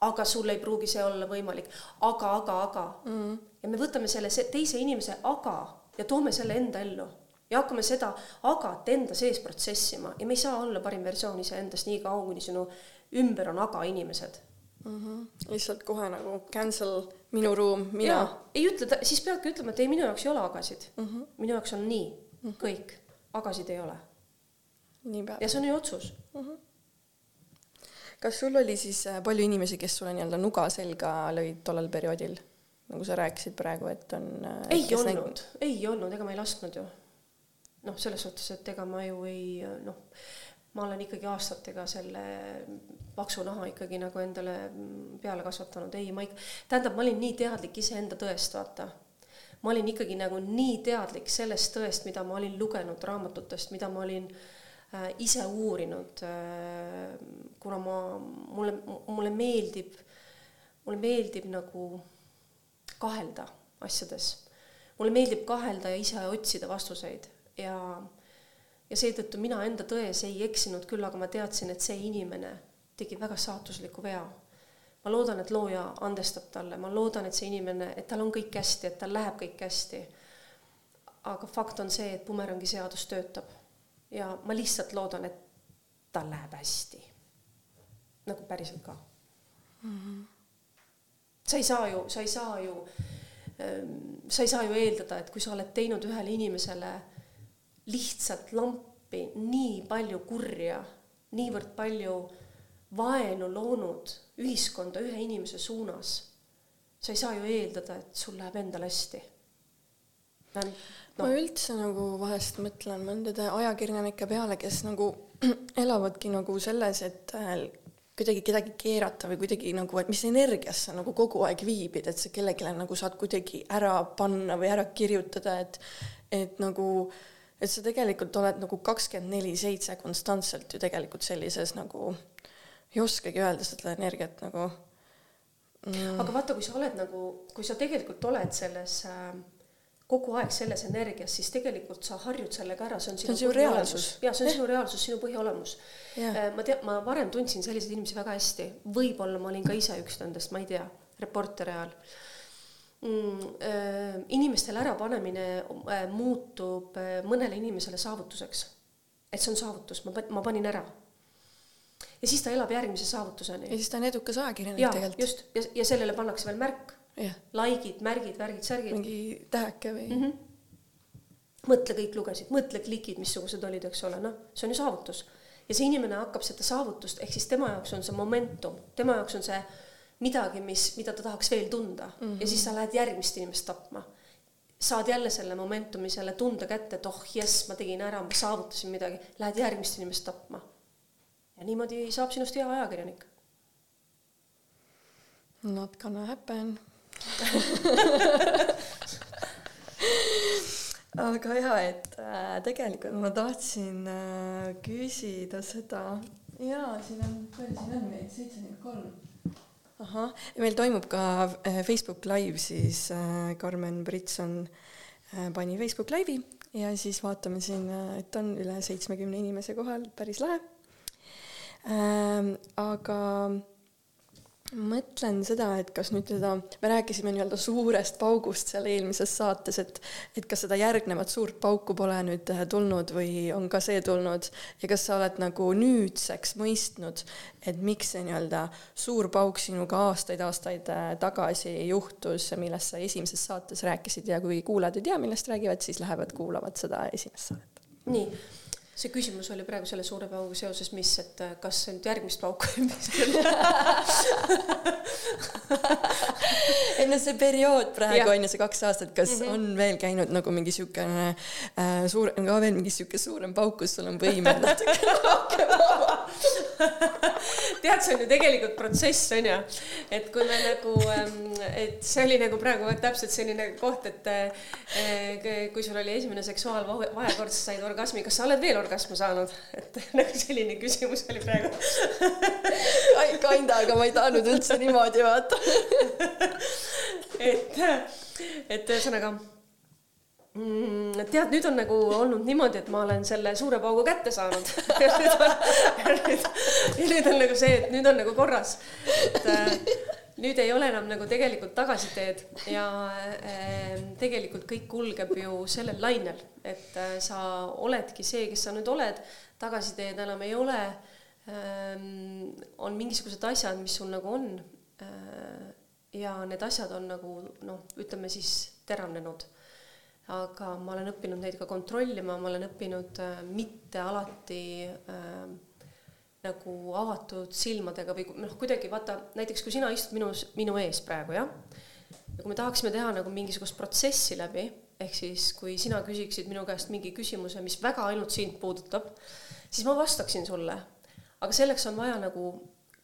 Aga sul ei pruugi see olla võimalik, aga, aga, aga. Mm.. ja me võtame selle teise inimese aga ja toome selle enda ellu. Ja hakkame seda agat enda sees protsessima. Ja me ei saa olla parim versioon iseendast. Nii kaua, kuni sinu ümber on aga inimesed. Mm. -hmm. lihtsalt kohe nagu cancel minu ruum, mina. ei ütle, siis peadki ütlema, et ei, minu jaoks ei ole agasid mm. -hmm. minu jaoks on nii mm, -hmm. kõik, agasid ei ole. ja see on ju otsus mm. -hmm kas sul oli siis äh, palju inimesi, kes sulle nii-öelda nuga selga lõid tollel perioodil? nagu sa rääkisid praegu, et on. Äh, ei olnud näg..., ei olnud, ega ma ei lasknud ju. noh, selles suhtes, et ega ma ju ei noh, ma olen ikkagi aastatega selle paksu naha ikkagi nagu endale peale kasvatanud, ei, ma ikka, tähendab, ma olin nii teadlik iseenda tõest, vaata. Ma olin ikkagi nagu nii teadlik sellest tõest, mida ma olin lugenud raamatutest, mida ma olin äh, Äh, ise uurinud, äh, kuna ma, mulle, mulle meeldib, mulle meeldib nagu kahelda asjades. mulle meeldib kahelda ja ise otsida vastuseid. Ja, ja seetõttu mina enda tões ei eksinud küll, aga ma teadsin, et see inimene tegi väga saatusliku vea. ma loodan, et looja andestab talle, ma loodan, et see inimene, et tal on kõik hästi, et tal läheb kõik hästi. aga fakt on see, et bumerangi seadus töötab ja ma lihtsalt loodan, et tal läheb hästi. nagu päriselt ka mm. -hmm. sa ei saa ju, sa ei saa ju, ähm, sa ei saa ju eeldada, et kui sa oled teinud ühele inimesele lihtsalt lampi nii palju kurja, niivõrd palju vaenu loonud ühiskonda ühe inimese suunas, sa ei saa ju eeldada, et sul läheb endal hästi. No.. ma üldse nagu vahest mõtlen mõndade ajakirjanike peale, kes nagu elavadki nagu selles, et äh, kuidagi kedagi keerata või kuidagi nagu, et mis energias sa nagu kogu aeg viibid, et sa kellelegi nagu saad kuidagi ära panna või ära kirjutada, et et nagu, et sa tegelikult oled nagu kakskümmend neli seitse konstantselt ju tegelikult sellises nagu, ei oskagi öelda seda energiat nagu mm.. aga vaata, kui sa oled nagu, kui sa tegelikult oled selles äh, kogu aeg selles energias, siis tegelikult sa harjud sellega ära, see on sinu see on reaalsus. ja see on sinu reaalsus, sinu põhiolemus. Äh, ma tean, ma varem tundsin selliseid inimesi väga hästi, võib-olla ma olin ka ise üks nendest, ma ei tea, reporteri ajal. Mm, äh, inimestele ärapanemine äh, muutub äh, mõnele inimesele saavutuseks. et see on saavutus, ma, ma panin ära. ja siis ta elab järgmise saavutuseni. ja siis ta on edukas ajakirjanik tegelikult. just, ja, ja sellele pannakse veel märk. Likeid, märgid, värgid, särgid. mingi täheke või mm. -hmm. mõtle, kõik lugesid, mõtle klikid, missugused olid, eks ole, noh, see on ju saavutus. ja see inimene hakkab seda saavutust, ehk siis tema jaoks on see momentum, tema jaoks on see midagi, mis, mida ta tahaks veel tunda mm -hmm. ja siis sa lähed järgmist inimest tapma. saad jälle selle momentumi, selle tunde kätte, et oh jess, ma tegin ära, ma saavutasin midagi, lähed järgmist inimest tapma. ja niimoodi saab sinust hea ajakirjanik. Not gonna happen aga ja, et äh, tegelikult ma tahtsin äh, küsida seda, jaa, siin on, palju siin on meid, seitsekümmend kolm. Ahah, meil toimub ka äh, Facebook Live, siis äh, Karmen Britson äh, pani Facebook Live'i ja siis vaatame siin, äh, et on üle seitsmekümne inimese kohal, päris lahe ähm,. aga mõtlen seda, et kas nüüd seda, me rääkisime nii-öelda suurest paugust seal eelmises saates, et et kas seda järgnevat suurt pauku pole nüüd äh, tulnud või on ka see tulnud ja kas sa oled nagu nüüdseks mõistnud, et miks see nii-öelda suur pauk sinuga aastaid-aastaid äh, tagasi juhtus, millest sa esimeses saates rääkisid ja kui kuulajad ei tea, millest räägivad, siis lähevad kuulavad seda esimest saadet. nii see küsimus oli praegu selle suure pauguga seoses, mis, et äh, kas nüüd järgmist pauku mis ei no see periood praegu on ju see kaks aastat, kas mm -hmm. on veel käinud nagu mingi siukene äh, suur, ka veel mingi siuke suurem pauk, kus sul on võimed natuke rohkem vaba tead, see on ju tegelikult protsess, on ju. et kui me nagu, et see oli nagu praegu täpselt selline koht, et eh, kui sul oli esimene seksuaalvahekord, sa said orgasmi, kas sa oled veel orgasmi saanud? et nagu selline küsimus oli praegu Kinda, aga ma ei tahtnud üldse niimoodi vaata et, et ühesõnaga mm, tead, nüüd on nagu olnud niimoodi, et ma olen selle suure paugu kätte saanud ja nüüd on, nüüd, ja nüüd on nagu see, et nüüd on nagu korras. et äh, nüüd ei ole enam nagu tegelikult tagasiteed ja äh, tegelikult kõik kulgeb ju sellel lainel, et äh, sa oledki see, kes sa nüüd oled, tagasiteed enam ei ole ähm,. on mingisugused asjad, mis sul nagu on äh, ja need asjad on nagu noh, ütleme siis teravnenud aga ma olen õppinud neid ka kontrollima, ma olen õppinud äh, mitte alati äh, nagu avatud silmadega või noh, kuidagi vaata, näiteks kui sina istud minu, minu ees praegu, jah, ja kui me tahaksime teha nagu mingisugust protsessi läbi, ehk siis kui sina küsiksid minu käest mingi küsimuse, mis väga ainult sind puudutab, siis ma vastaksin sulle. aga selleks on vaja nagu,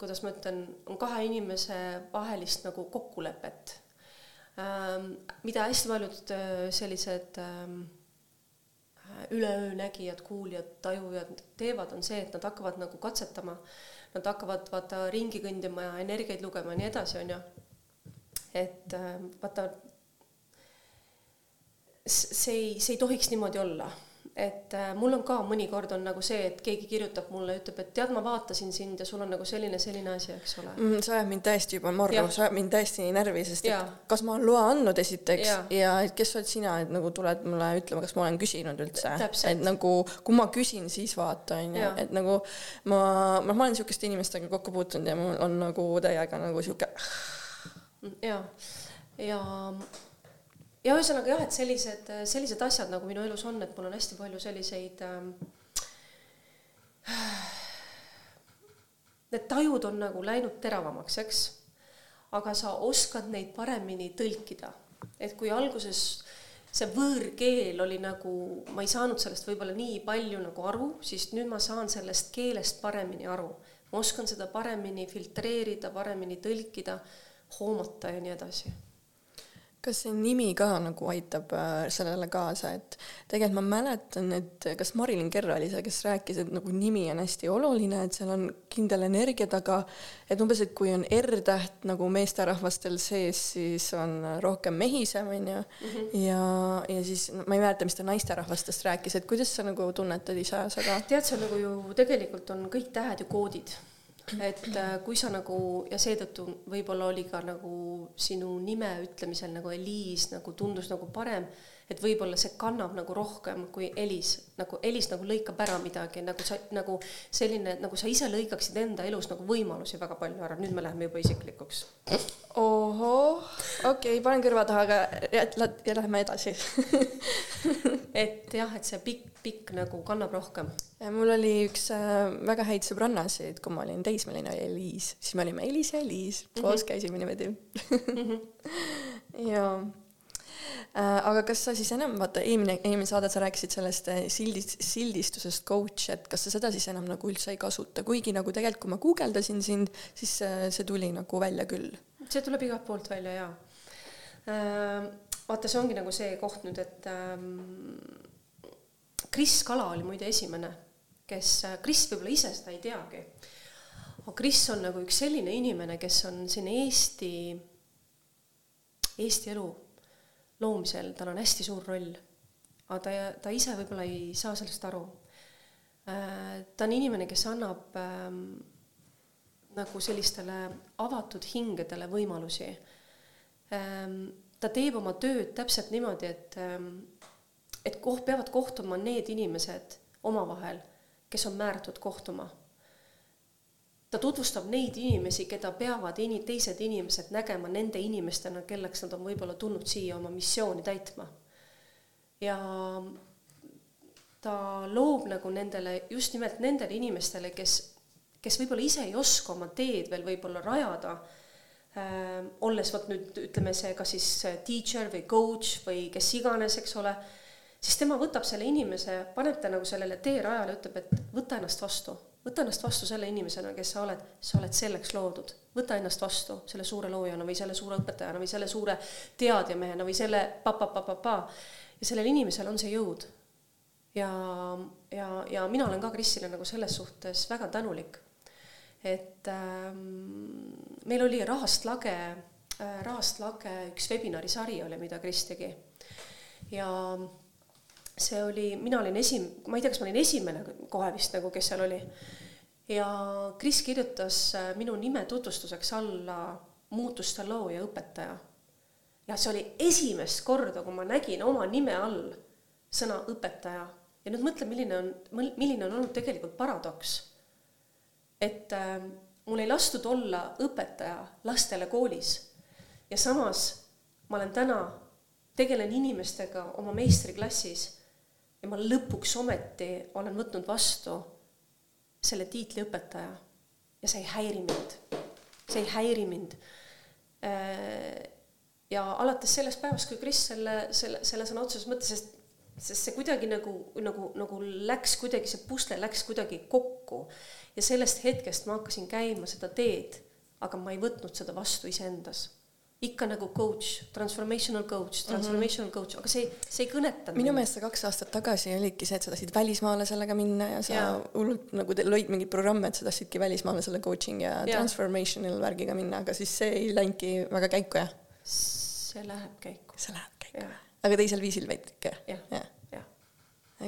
kuidas ma ütlen, on kahe inimese vahelist nagu kokkulepet ähm, mida hästi paljud äh, sellised ähm, üleöö nägijad, kuuljad, tajujad teevad, on see, et nad hakkavad nagu katsetama, nad hakkavad vaata ringi kõndima ja energiaid lugema ja nii edasi, on ju. et äh, vaata, see ei, see ei tohiks niimoodi olla et äh, mul on ka mõnikord on nagu see, et keegi kirjutab mulle, ütleb, et tead, ma vaatasin sind ja sul on nagu selline, selline asi, eks ole. mm, see ajab mind täiesti juba morru, see ajab mind täiesti närvi, sest et Jaa. kas ma olen loa andnud esiteks Jaa. ja et kes oled sina, et nagu tuled mulle ütlema, kas ma olen küsinud üldse, et nagu kui ma küsin, siis vaata onju, et nagu ma, noh, ma olen siukeste inimestega kokku puutunud ja mul on nagu täiega nagu siuke ja, ja, ja ühesõnaga jah, et sellised, sellised asjad nagu minu elus on, et mul on hästi palju selliseid ähm, Need tajud on nagu läinud teravamaks, eks, aga sa oskad neid paremini tõlkida, et kui alguses see võõrkeel oli nagu, ma ei saanud sellest võib-olla nii palju nagu aru, siis nüüd ma saan sellest keelest paremini aru. ma oskan seda paremini filtreerida, paremini tõlkida, hoomata ja nii edasi kas see nimi ka nagu aitab äh, sellele kaasa, et tegelikult ma mäletan, et kas Marilyn Kerr oli see, kes rääkis, et nagu nimi on hästi oluline, et seal on kindel energia taga, et umbes, et kui on R-täht nagu meesterahvastel sees, siis on rohkem mehisem, onju. ja, ja siis no, ma ei mäleta, mis ta naisterahvastest rääkis, et kuidas sa nagu tunnetad ise seda? tead, see on nagu ju tegelikult on kõik tähed ju koodid. Et äh, kui sa nagu ja seetõttu võib-olla oli ka nagu sinu nime ütlemisel nagu Eliis nagu tundus nagu parem, et võib-olla see kannab nagu rohkem kui Elis, nagu Elis nagu lõikab ära midagi, nagu sa nagu selline, nagu sa ise lõikaksid enda elus nagu võimalusi väga palju ära, nüüd me läheme juba isiklikuks. ohoh, okei okay,, panen kõrva taha, aga ja, ja lähme edasi et jah, et see pikk, pikk nagu kannab rohkem. mul oli üks äh, väga häid sõbrannasid, kui ma olin teismeline, oli Eliis, siis me olime Elis ja Eliis, koos mm -hmm. käisime niimoodi mm. -hmm. ja aga kas sa siis enam, vaata eelmine, eelmine saade sa rääkisid sellest äh, sildist, sildistusest coach, et kas sa seda siis enam nagu üldse ei kasuta, kuigi nagu tegelikult, kui ma guugeldasin sind, siis äh, see tuli nagu välja küll. see tuleb igalt poolt välja jaa äh, vaata, see ongi nagu see koht nüüd, et ähm, Kris Kala oli muide esimene, kes, Kris võib-olla ise seda ei teagi, aga Kris on nagu üks selline inimene, kes on siin Eesti, Eesti elu loomisel, tal on hästi suur roll. aga ta, ta ise võib-olla ei saa sellest aru äh,. ta on inimene, kes annab ähm, nagu sellistele avatud hingedele võimalusi ähm, ta teeb oma tööd täpselt niimoodi, et, ähm, et koht, peavad kohtuma need inimesed omavahel, kes on määratud kohtuma. Ta tutvustab neid inimesi, keda peavad ini-, teised inimesed nägema nende inimestena, kelleks nad on võib-olla tulnud siia oma missiooni täitma. ja ta loob nagu nendele, just nimelt nendele inimestele, kes, kes võib-olla ise ei oska oma teed veel võib-olla rajada äh,, olles vot nüüd ütleme see kas siis äh, teacher või coach või kes iganes, eks ole, siis tema võtab selle inimese, paneb ta nagu sellele teerajale, ütleb, et võta ennast vastu, võta ennast vastu selle inimesena, kes sa oled, sa oled selleks loodud, võta ennast vastu selle suure loojana või selle suure õpetajana või selle suure teadjamehena või selle pa-pa-pa-pa-pa ja sellel inimesel on see jõud. ja, ja, ja mina olen ka Krisile nagu selles suhtes väga tänulik et ähm, meil oli Rahast lage äh,, Rahast lage üks webinari sari oli, mida Kris tegi. ja see oli, mina olin esim-, ma ei tea, kas ma olin esimene kohe vist nagu, kes seal oli. ja Kris kirjutas äh, minu nime tutvustuseks alla muutuste looja õpetaja. ja see oli esimest korda, kui ma nägin oma nime all sõna õpetaja ja nüüd mõtle, milline on, milline on olnud tegelikult paradoks et äh, mul ei lastud olla õpetaja lastele koolis ja samas ma olen täna, tegelen inimestega oma meistriklassis ja ma lõpuks ometi olen võtnud vastu selle tiitli õpetaja. Ja see ei häiri mind, see ei häiri mind. Äh, ja alates sellest päevast, kui Kris selle, selle, selle sõna otseses mõttes, sest, sest see kuidagi nagu, nagu, nagu läks kuidagi, see pusle läks kuidagi kokku. Ja sellest hetkest ma hakkasin käima seda teed, aga ma ei võtnud seda vastu iseendas ikka nagu coach, transformational coach, transformational mm -hmm. coach, aga see, see ei kõnetanud. minu meelest see kaks aastat tagasi olidki see, et sa tahtsid välismaale sellega minna ja sa hullult nagu lõid mingeid programme, et sa tahtsidki välismaale selle coaching ja, ja. transformational värgiga minna, aga siis see ei läinudki väga käiku, jah? see läheb käiku. see läheb käiku, aga teisel viisil veidi ikka? jah ja. ja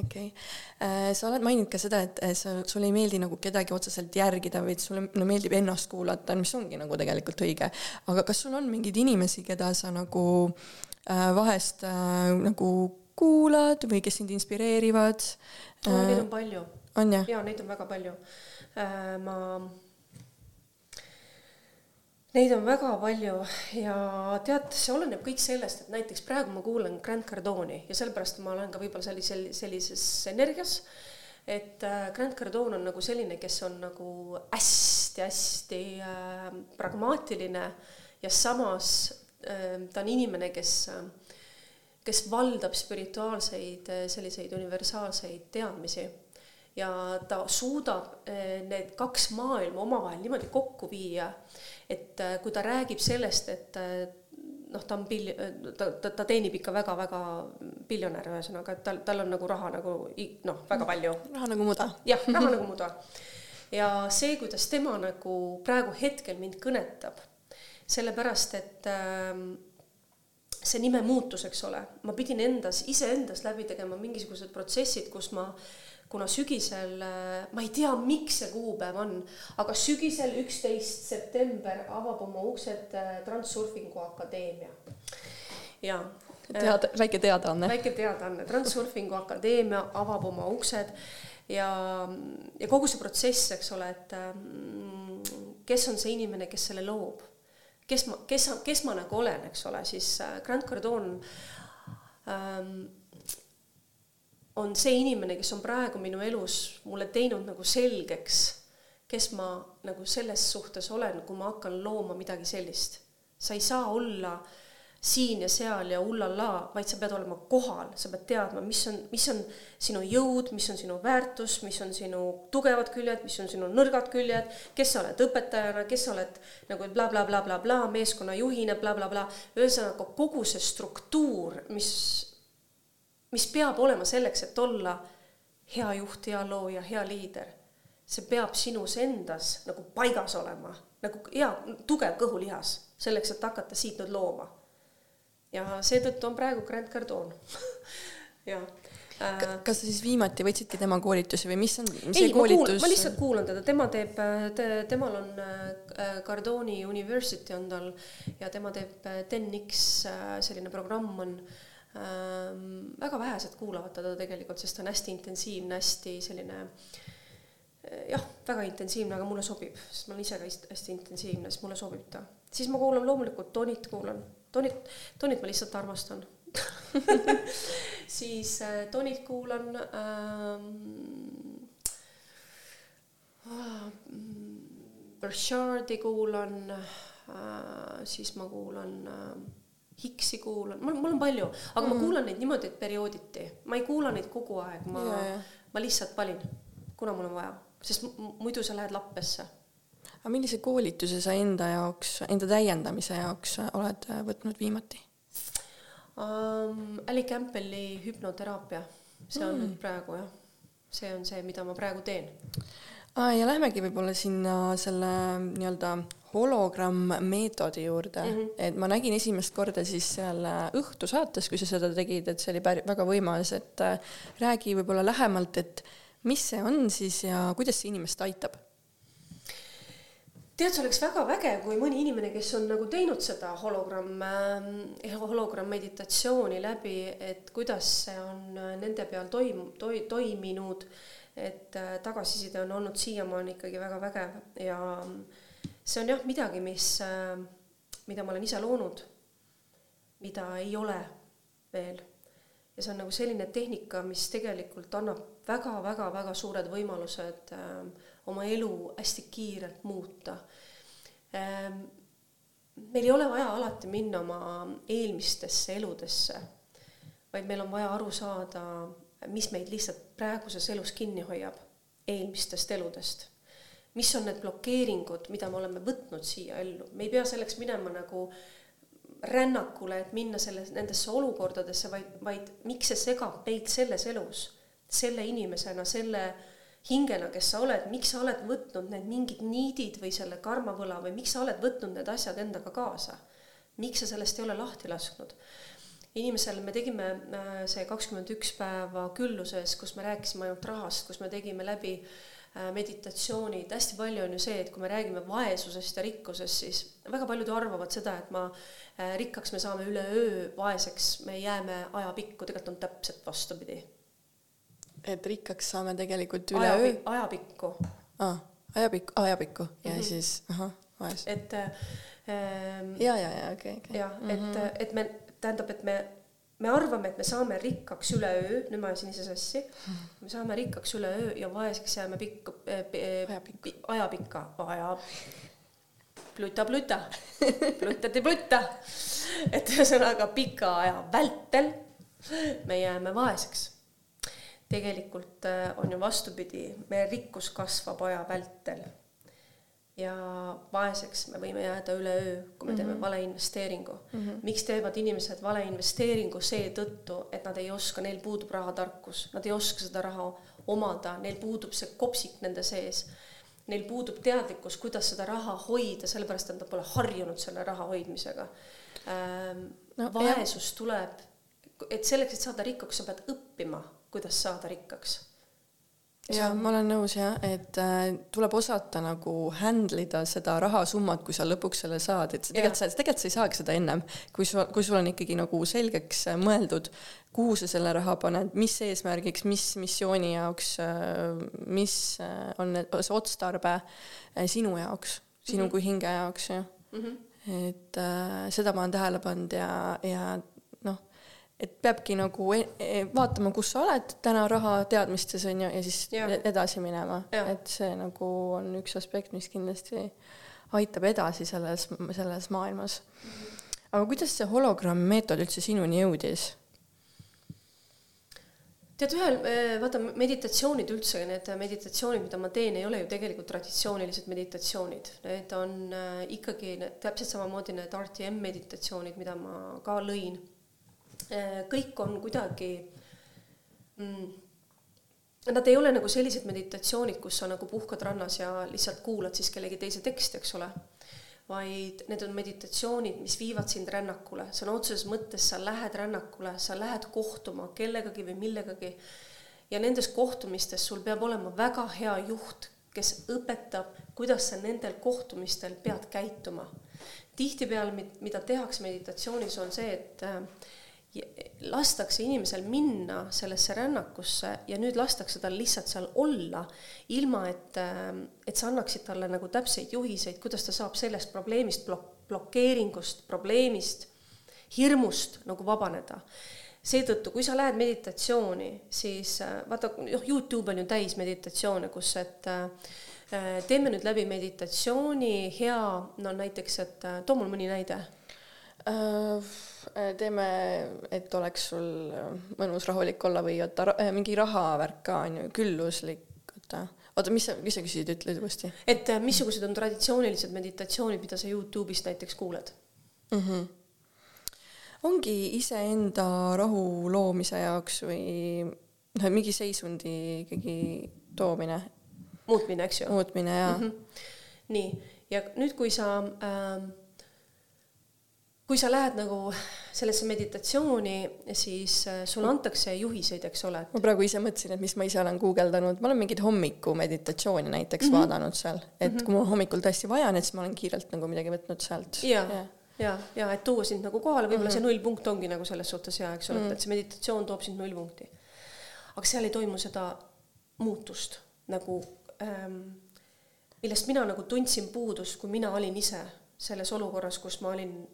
okei okay., äh, sa oled maininud ka seda, et sa, sulle ei meeldi nagu kedagi otseselt järgida, vaid sulle no, meeldib ennast kuulata, mis ongi nagu tegelikult õige. aga kas sul on mingeid inimesi, keda sa nagu äh, vahest äh, nagu kuulad või kes sind inspireerivad no,? Neid on palju. on jah? jaa, neid on väga palju äh,. ma Neid on väga palju ja tead, see oleneb kõik sellest, et näiteks praegu ma kuulan Grant Cardone'i ja sellepärast ma olen ka võib-olla sellisel, sellises energias, et äh, Grant Cardone on nagu selline, kes on nagu hästi-hästi äh, pragmaatiline ja samas äh, ta on inimene, kes äh, kes valdab spirituaalseid äh, selliseid universaalseid teadmisi. Ja ta suudab äh, need kaks maailma omavahel niimoodi kokku viia et äh, kui ta räägib sellest, et äh, noh, ta on bil-, ta, ta, ta teenib ikka väga-väga biljonär, ühesõnaga, et tal, tal on nagu raha nagu noh, väga palju. raha nagu muda. jah, raha nagu muda. ja see, kuidas tema nagu praegu hetkel mind kõnetab, sellepärast et äh, see nime muutus, eks ole, ma pidin endas, iseendas läbi tegema mingisugused protsessid, kus ma, kuna sügisel, äh, ma ei tea, miks see kuupäev on, aga sügisel üksteist september avab oma uksed äh, Transsurfingu Akadeemia. ja. teada, väike teadaanne. väike teadaanne, Transsurfingu Akadeemia avab oma uksed ja, ja kogu see protsess, eks ole, et mm, kes on see inimene, kes selle loob, kes ma, kes, kes ma nagu olen, eks ole, siis Grant Cardone ähm, on see inimene, kes on praegu minu elus mulle teinud nagu selgeks, kes ma nagu selles suhtes olen, kui ma hakkan looma midagi sellist. sa ei saa olla siin ja seal ja ullallaa, vaid sa pead olema kohal, sa pead teadma, mis on, mis on sinu jõud, mis on sinu väärtus, mis on sinu tugevad küljed, mis on sinu nõrgad küljed, kes sa oled õpetajana, kes sa oled nagu blablabla bla, bla, bla, meeskonnajuhina blablabla bla, bla. ühesõnaga kogu see struktuur, mis mis peab olema selleks, et olla hea juht, hea looja, hea liider. see peab sinus endas nagu paigas olema, nagu hea, tugev kõhulihas, selleks, et hakata siit nüüd looma. ja seetõttu on praegu Grant Cardone jah äh, kas sa siis viimati võtsidki tema koolitusi või mis on mis ei, koolitus? ma, lihtsalt kuulan teda, tema teeb te,, temal on äh, Cardoni University on tal ja tema teeb 10X äh, selline programm on. Väga vähesed kuulavad teda tegelikult, sest ta on hästi intensiivne, hästi selline äh, jah, väga intensiivne, aga mulle sobib, sest ma olen ise ka hästi intensiivne, siis mulle sobib ta. siis ma kuulan loomulikult Tonit kuulan, Tonit, Tonit ma lihtsalt armastan siis äh, Tonit kuulan ähm,. Äh, Burchardi kuulan äh,, siis ma kuulan äh, Hicksi kuulan, mul, mul on palju, aga mm. ma kuulan neid niimoodi, et periooditi, ma ei kuula neid kogu aeg, ma, ma lihtsalt valin, kuna mul on vaja, sest muidu sa lähed lappesse. aga millise koolituse sa enda jaoks, enda täiendamise jaoks oled võtnud viimati um,? Ali Campbelli hüpnoteraapia, see on mm. nüüd praegu jah, see on see, mida ma praegu teen ja lähmegi võib-olla sinna selle nii-öelda hologramm-meetodi juurde mm, -hmm. et ma nägin esimest korda siis seal õhtusaates, kui sa seda tegid, et see oli päri, väga võimas, et äh, räägi võib-olla lähemalt, et mis see on siis ja kuidas see inimest aitab? tead, see oleks väga vägev, kui mõni inimene, kes on nagu teinud seda hologramm äh,, hologramm meditatsiooni läbi, et kuidas see on nende peal toim-, toi-, toiminud, et äh, tagasiside on olnud siiamaani ikkagi väga vägev ja äh, see on jah midagi, mis, äh, mida ma olen ise loonud, mida ei ole veel. ja see on nagu selline tehnika, mis tegelikult annab väga-väga-väga suured võimalused äh, oma elu hästi kiirelt muuta ähm,. meil ei ole vaja alati minna oma eelmistesse eludesse, vaid meil on vaja aru saada, mis meid lihtsalt praeguses elus kinni hoiab eelmistest eludest mis on need blokeeringud, mida me oleme võtnud siia ellu, me ei pea selleks minema nagu rännakule, et minna selles, nendesse olukordadesse, vaid, vaid miks see segab meid selles elus, selle inimesena, selle hingena, kes sa oled, miks sa oled võtnud need mingid niidid või selle karmavõla või miks sa oled võtnud need asjad endaga kaasa? miks sa sellest ei ole lahti lasknud? inimesel me tegime äh, see kakskümmend üks päeva külluses, kus me rääkisime ainult rahast, kus me tegime läbi äh, meditatsioonid, hästi palju on ju see, et kui me räägime vaesusest ja rikkusest, siis väga paljud ju arvavad seda, et ma äh, rikkaks me saame üleöö, vaeseks me jääme ajapikku, tegelikult on täpselt vastupidi. et rikkaks saame tegelikult üleöö? ajapikku. aa, ajapikku, ajapikku ja mm -hmm. siis ahah, vaes. et ähm,. ja, ja, ja okei okay,, okei okay.. jah mm, -hmm. et, et me, tähendab, et me me arvame, et me saame rikkaks üleöö, nüüd ma ajasin ise sassi, me saame rikkaks üleöö ja vaeseks jääme pikka äh,, ajapikka, aja, pluta, pluta, plutati plutta. et ühesõnaga pika aja vältel me jääme vaeseks. tegelikult äh, on ju vastupidi, meie rikkus kasvab aja vältel ja vaeseks me võime jääda üleöö, kui me teeme mm -hmm. valeinvesteeringu mm. -hmm. miks teevad inimesed valeinvesteeringu seetõttu, et nad ei oska, neil puudub rahatarkus, nad ei oska seda raha omada, neil puudub see kopsik nende sees. Neil puudub teadlikkus, kuidas seda raha hoida, sellepärast et nad pole harjunud selle raha hoidmisega ähm,. No, vaesus jah. tuleb, et selleks, et saada rikkaks, sa pead õppima, kuidas saada rikkaks ja ma olen nõus jah, et äh, tuleb osata nagu handle ida seda rahasummat, kui sa lõpuks selle saad, et tegelikult sa, tegelikult sa ei saagi seda ennem, kui sul, kui sul on ikkagi nagu selgeks äh, mõeldud, kuhu sa selle raha paned, mis eesmärgiks, mis missiooni jaoks äh,, mis äh, on see otstarbe sinu jaoks, sinu mm -hmm. kui hinge jaoks jah mm. -hmm. et äh, seda ma olen tähele pannud ja, ja et peabki nagu e e vaatama, kus sa oled täna raha teadmistes on ju, ja siis ja. edasi minema, et see nagu on üks aspekt, mis kindlasti aitab edasi selles, selles maailmas. aga kuidas see hologramm-meetod üldse sinuni jõudis? tead, ühel, vaata meditatsioonid üldse, need meditatsioonid, mida ma teen, ei ole ju tegelikult traditsioonilised meditatsioonid, need on ikkagi need, täpselt samamoodi need RTM meditatsioonid, mida ma ka lõin. Kõik on kuidagi mm, Nad ei ole nagu sellised meditatsioonid, kus sa nagu puhkad rannas ja lihtsalt kuulad siis kellegi teise teksti, eks ole. vaid need on meditatsioonid, mis viivad sind rännakule, sõna otseses mõttes sa lähed rännakule, sa lähed kohtuma kellegagi või millegagi. ja nendes kohtumistes sul peab olema väga hea juht, kes õpetab, kuidas sa nendel kohtumistel pead käituma. tihtipeale, mida tehakse meditatsioonis, on see, et äh, lastakse inimesel minna sellesse rännakusse ja nüüd lastakse tal lihtsalt seal olla, ilma et, et sa annaksid talle nagu täpseid juhiseid, kuidas ta saab sellest probleemist, blok-, blokeeringust, probleemist, hirmust nagu vabaneda. seetõttu, kui sa lähed meditatsiooni, siis vaata, noh, Youtube on ju täis meditatsioone, kus, et äh, teeme nüüd läbi meditatsiooni, hea, no näiteks, et äh, too mul mõni näide Äh, teeme, et oleks sul mõnus rahulik olla või oota ra mingi rahavärk ka on ju, külluslik, oota, oota, mis sa, mis sa küsisid, ütle uuesti. et äh, missugused on traditsioonilised meditatsioonid, mida sa Youtube'ist näiteks kuuled mm? -hmm. ongi iseenda rahu loomise jaoks või noh, mingi seisundi ikkagi toomine. muutmine, eks ju. muutmine ja mm. -hmm. nii, ja nüüd, kui sa äh, kui sa lähed nagu sellesse meditatsiooni, siis sulle antakse juhiseid, eks ole. ma praegu ise mõtlesin, et mis ma ise olen guugeldanud, ma olen mingeid hommikumeditatsiooni näiteks mm -hmm. vaadanud seal, et mm -hmm. kui mul hommikul tõesti vaja on, et siis ma olen kiirelt nagu midagi võtnud sealt. ja, ja, ja, ja et tuua sind nagu kohale, võib-olla mm -hmm. see nullpunkt ongi nagu selles suhtes hea, eks ole mm, -hmm. et see meditatsioon toob sind nullpunkti. aga seal ei toimu seda muutust nagu ähm,, millest mina nagu tundsin puudust, kui mina olin ise selles olukorras, kus ma olin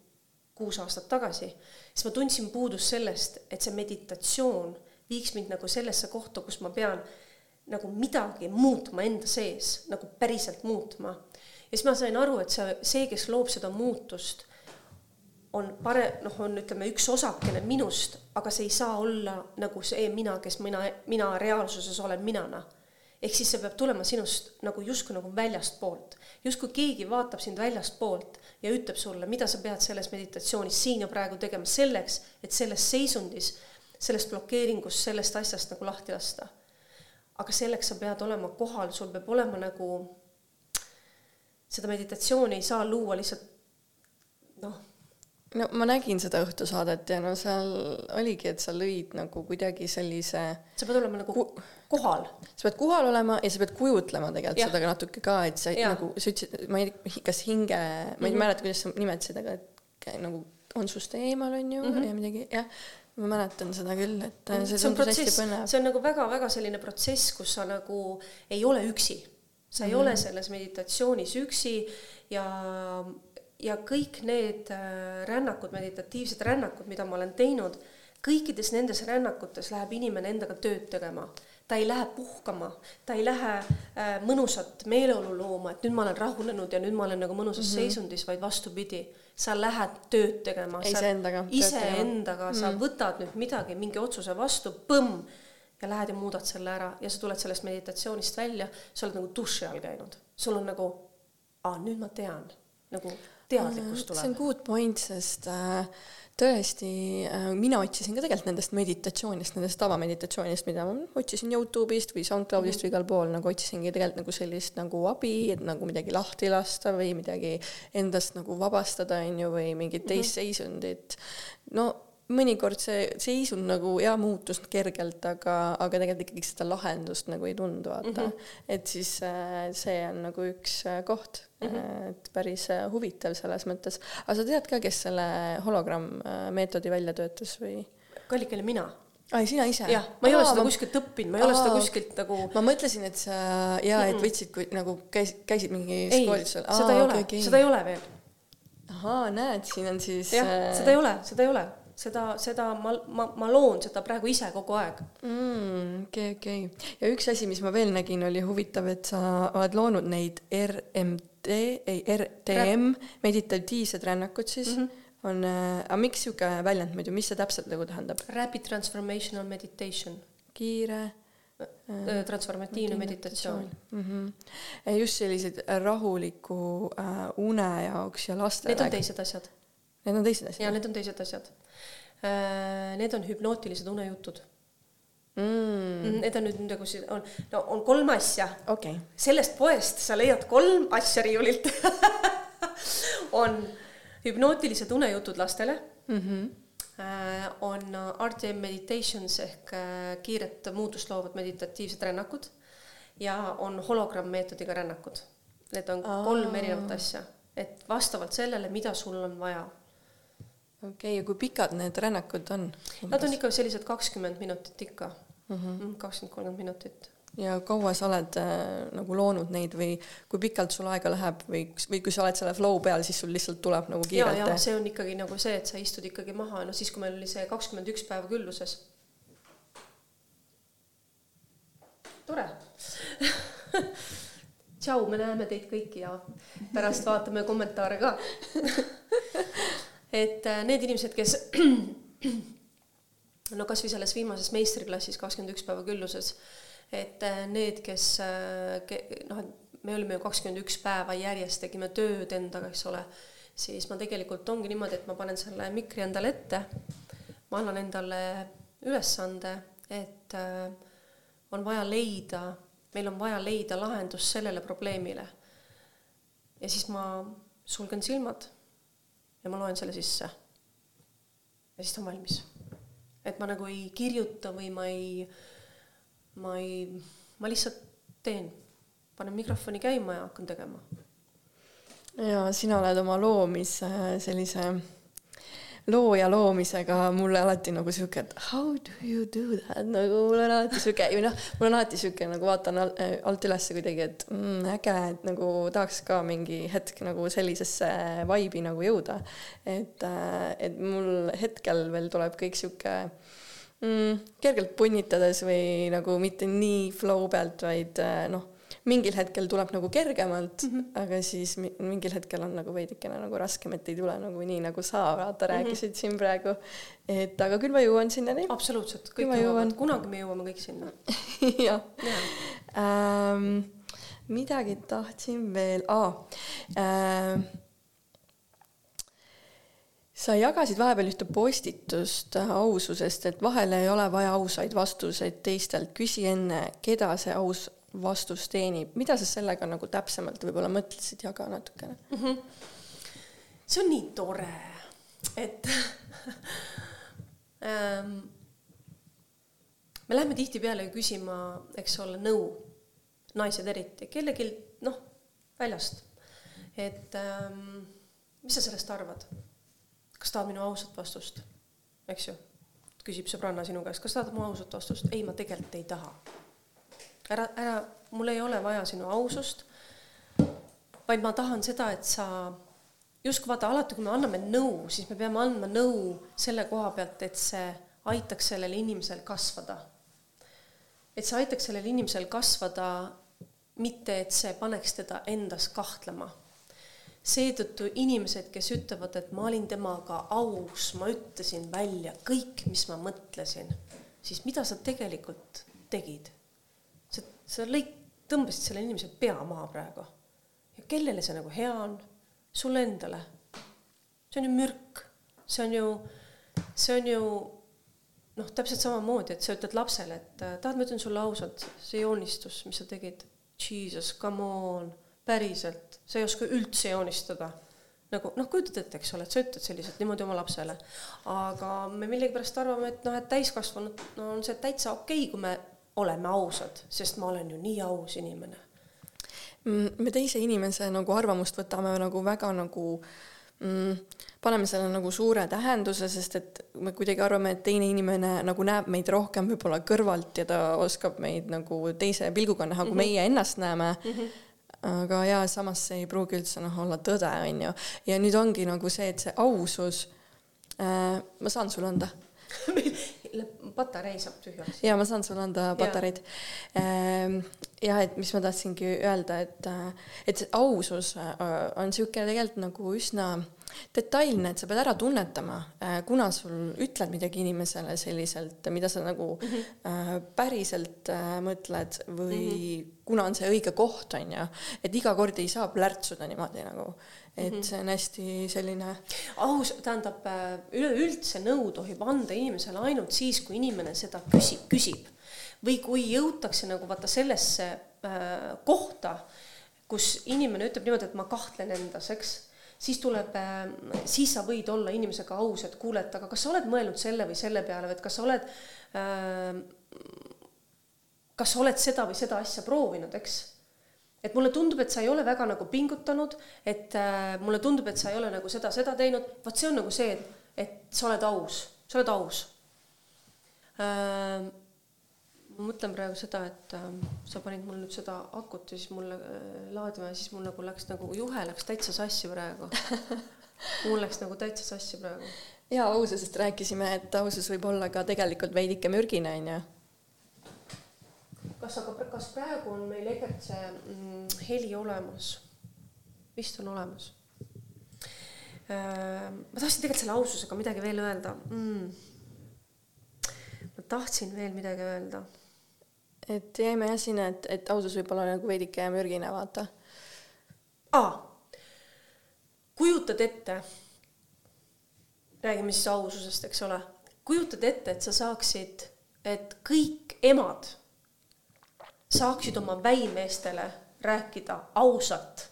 kuus aastat tagasi, siis ma tundsin puudust sellest, et see meditatsioon viiks mind nagu sellesse kohta, kus ma pean nagu midagi muutma enda sees, nagu päriselt muutma. ja siis ma sain aru, et see, see, kes loob seda muutust, on pare-, noh, on ütleme üks osakene minust, aga see ei saa olla nagu see mina, kes mina, mina reaalsuses olen minana. ehk siis see peab tulema sinust nagu justkui nagu väljastpoolt, justkui keegi vaatab sind väljastpoolt ja ütleb sulle, mida sa pead selles meditatsioonis siin ja praegu tegema selleks, et selles seisundis, sellest blokeeringust, sellest asjast nagu lahti lasta. aga selleks sa pead olema kohal, sul peab olema nagu, seda meditatsiooni ei saa luua lihtsalt noh. no ma nägin seda õhtusaadet ja no seal oligi, et sa lõid nagu kuidagi sellise sa pead olema nagu Ku kohal. sa pead kohal olema ja sa pead kujutlema tegelikult ja. seda ka natuke ka, et sa ja. nagu, sa ütlesid, ma ei kas hinge, ma ei mm -hmm. mäleta, kuidas sa nimetasid, aga et nagu on sust eemal, on ju mm, -hmm. ja midagi, jah ma mäletan seda küll, et see, see tundus hästi põnev. see on nagu väga-väga selline protsess, kus sa nagu ei ole üksi. sa ei mm -hmm. ole selles meditatsioonis üksi ja, ja kõik need äh, rännakud, meditatiivsed rännakud, mida ma olen teinud, kõikides nendes rännakutes läheb inimene endaga tööd tegema ta ei lähe puhkama, ta ei lähe äh, mõnusat meeleolu looma, et nüüd ma olen rahunenud ja nüüd ma olen nagu mõnusas mm -hmm. seisundis, vaid vastupidi, sa lähed tööd tegema. iseendaga. iseendaga, sa mm -hmm. võtad nüüd midagi, mingi otsuse vastu, põmm, ja lähed ja muudad selle ära ja sa tuled sellest meditatsioonist välja, sa oled nagu duši all käinud, sul on nagu, aa, nüüd ma tean, nagu teadlikkus tuleb. see on good point, sest äh, tõesti, äh, mina otsisin ka tegelikult nendest meditatsioonist, nendest tavameditatsioonist, mida ma otsisin Youtube'ist või SoundCloud'ist mm -hmm. või igal pool, nagu otsisingi tegelikult nagu sellist nagu abi, et nagu midagi lahti lasta või midagi endast nagu vabastada, on ju, või mingit teist mm -hmm. seisundit. no mõnikord see seisund nagu ja muutus kergelt, aga, aga tegelikult ikkagi seda lahendust nagu ei tundu, vaata mm. -hmm. et siis äh, see on nagu üks äh, koht mm, -hmm. et päris huvitav selles mõttes. aga sa tead ka, kes selle hologramm meetodi välja töötas või? kallikene mina ai, sina ise? jah, ma ei ole seda ma... kuskilt õppinud, ma ei Aa, ole seda kuskilt nagu. ma mõtlesin, et sa ja et võtsid, kui nagu käisid, käisid mingis koolitusel. seda ei ole okay,, okay. seda ei ole veel. ahaa, näed, siin on siis. jah äh..., seda ei ole, seda ei ole seda, seda ma, ma, ma loon seda praegu ise kogu aeg mm,. okei, okei. ja üks asi, mis ma veel nägin, oli huvitav, et sa oled loonud neid RMD, ei RTM, meditatiivsed rännakud siis mm. -hmm on äh,, aga miks niisugune väljend muidu, mis see täpselt nagu tähendab? Rapid transformational meditation. kiire äh, transformatiivne meditatsioon mm. -hmm. just selliseid rahuliku äh, une jaoks ja lastele. Need on teised asjad. Need on teised asjad? jaa, need on teised asjad äh,. Need on hüpnootilised unejutud mm.. Need on nüüd nagu siin on, no on kolm asja okay.. sellest poest sa leiad kolm asja riiulilt on hüpnootilised unejutud lastele mm. -hmm. on RTM meditations ehk äh, kiiret muutust loovad meditatiivsed rännakud ja on hologrammmeetodiga rännakud. Need on Aa. kolm erinevat asja, et vastavalt sellele, mida sul on vaja. Okei okay,, ja kui pikad need rännakud on? Nad on ikka sellised kakskümmend minutit ikka, mhm. kakskümmend, kolmkümmend minutit ja kaua sa oled äh, nagu loonud neid või kui pikalt sul aega läheb või, või kui sa oled selle flow peal, siis sul lihtsalt tuleb nagu kiirelt? ja, ja see on ikkagi nagu see, et sa istud ikkagi maha, no siis, kui meil oli see kakskümmend üks päeva külluses. tore tšau, me näeme teid kõiki ja pärast vaatame kommentaare ka et äh, need inimesed, kes no kasvõi selles viimases meistriklassis kakskümmend üks päeva külluses et äh, need, kes äh, noh, et me olime ju kakskümmend üks päeva järjest, tegime tööd endaga, eks ole, siis ma tegelikult ongi niimoodi, et ma panen selle mikri endale ette, ma annan endale ülesande, et on vaja leida, meil on vaja leida lahendus sellele probleemile. ja siis ma sulgen silmad ja ma loen selle sisse. ja siis ta on valmis. et ma nagu ei kirjuta või ma ei ma ei, ma lihtsalt teen, panen mikrofoni käima ja hakkan tegema. ja sina oled oma loomise sellise looja loomisega mulle alati nagu sihuke, et how do you do that, nagu mul on alati sihuke, või noh, mul on alati sihuke nagu vaatan alt üles kuidagi, et mm, äge, et nagu tahaks ka mingi hetk nagu sellisesse vibe'i nagu jõuda. et, et mul hetkel veel tuleb kõik sihuke mm,? kergelt punnitades või nagu mitte nii flow pealt, vaid äh, noh, mingil hetkel tuleb nagu kergemalt mm, -hmm. aga siis mingil hetkel on nagu veidikene nagu raskem, et ei tule nagu nii, nagu sa vaata mhm. rääkisid mm -hmm. siin praegu. et aga küll ma jõuan sinnani. absoluutselt, kõik jõuavad, kunagi me jõuame kõik sinna jah ja. ähm,. midagi tahtsin veel ah,, äh, sa jagasid vahepeal ühte postitust aususest, et vahel ei ole vaja ausaid vastuseid teistelt, küsi enne, keda see aus vastus teenib, mida sa sellega nagu täpsemalt võib-olla mõtlesid, jaga natukene mm. -hmm. see on nii tore, et ähm, me läheme tihtipeale küsima, eks ole, nõu, naised eriti, kellelgi noh, väljast, et ähm, mis sa sellest arvad kas tahad minu ausat vastust, eks ju? küsib sõbranna sinu käest, kas tahad mu ausat vastust? ei, ma tegelikult ei taha. Ära, ära, mul ei ole vaja sinu ausust, vaid ma tahan seda, et sa justkui vaata, alati kui me anname nõu, siis me peame andma nõu selle koha pealt, et see aitaks sellel inimesel kasvada. et see aitaks sellel inimesel kasvada, mitte et see paneks teda endas kahtlema seetõttu inimesed, kes ütlevad, et ma olin temaga aus, ma ütlesin välja kõik, mis ma mõtlesin, siis mida sa tegelikult tegid? Sa, lõik-, tõmbasid selle inimese pea maha praegu. ja kellele see nagu hea on? sulle endale. see on ju mürk, see on ju, see on ju noh, täpselt samamoodi, et sa ütled lapsele, et tahad, ma ütlen sulle ausalt, see joonistus, mis sa tegid, jesus, come on päriselt, sa ei oska üldse joonistada. nagu noh, kujutad ette, eks ole, et sa ütled selliselt niimoodi oma lapsele, aga me millegipärast arvame, et noh, et täiskasvanud no on see täitsa okei okay,, kui me oleme ausad, sest ma olen ju nii aus inimene. Mm, me teise inimese nagu arvamust võtame nagu väga nagu mm, paneme selle nagu suure tähenduse, sest et me kuidagi arvame, et teine inimene nagu näeb meid rohkem võib-olla kõrvalt ja ta oskab meid nagu teise pilguga näha, kui mm -hmm. meie ennast näeme mm. -hmm aga jaa, samas see ei pruugi üldse noh, olla tõde, on ju. ja nüüd ongi nagu see, et see ausus äh,, ma saan sulle anda patarei saab tühjaks. ja ma saan sulle anda patareid. Ehm, jah, et mis ma tahtsingi öelda, et, et see ausus äh, on niisugune tegelikult nagu üsna detailne, et sa pead ära tunnetama, äh, kuna sul ütled midagi inimesele selliselt, mida sa nagu mm -hmm. päriselt mõtled või mm -hmm. kuna on see õige koht, on ju, et iga kord ei saa plärtsuda niimoodi nagu et mhm. see on hästi selline. aus, tähendab äh, üleüldse nõu tohib anda inimesele ainult siis, kui inimene seda küsib, küsib või kui jõutakse nagu vaata sellesse äh, kohta, kus inimene ütleb niimoodi, et ma kahtlen endas, eks siis tuleb äh,, siis sa võid olla inimesega aus, et kuule, et aga kas sa oled mõelnud selle või selle peale või et kas sa oled äh,, kas sa oled seda või seda asja proovinud, eks et mulle tundub, et sa ei ole väga nagu pingutanud, et äh, mulle tundub, et sa ei ole nagu seda, seda teinud, vot see on nagu see, et, et sa oled aus, sa oled aus äh,. ma mõtlen praegu seda, et äh, sa panid mul nüüd seda akut ja siis mulle äh, laadima ja siis mul nagu läks nagu juhe läks täitsa sassi praegu mul läks nagu täitsa sassi praegu. ja aususest rääkisime, et ausus võib olla ka tegelikult veidike mürgine, onju kas aga, kas praegu on meil Egert see mm, heli olemas? vist on olemas äh,. ma tahtsin tegelikult selle aususega midagi veel öelda mm.. ma tahtsin veel midagi öelda. et jäime jah sinna, et, et ausus võib olla nagu veidike mürgine, vaata. aa, kujutad ette, räägime siis aususest, eks ole, kujutad ette, et sa saaksid, et kõik emad saaksid oma väimeestele rääkida ausalt.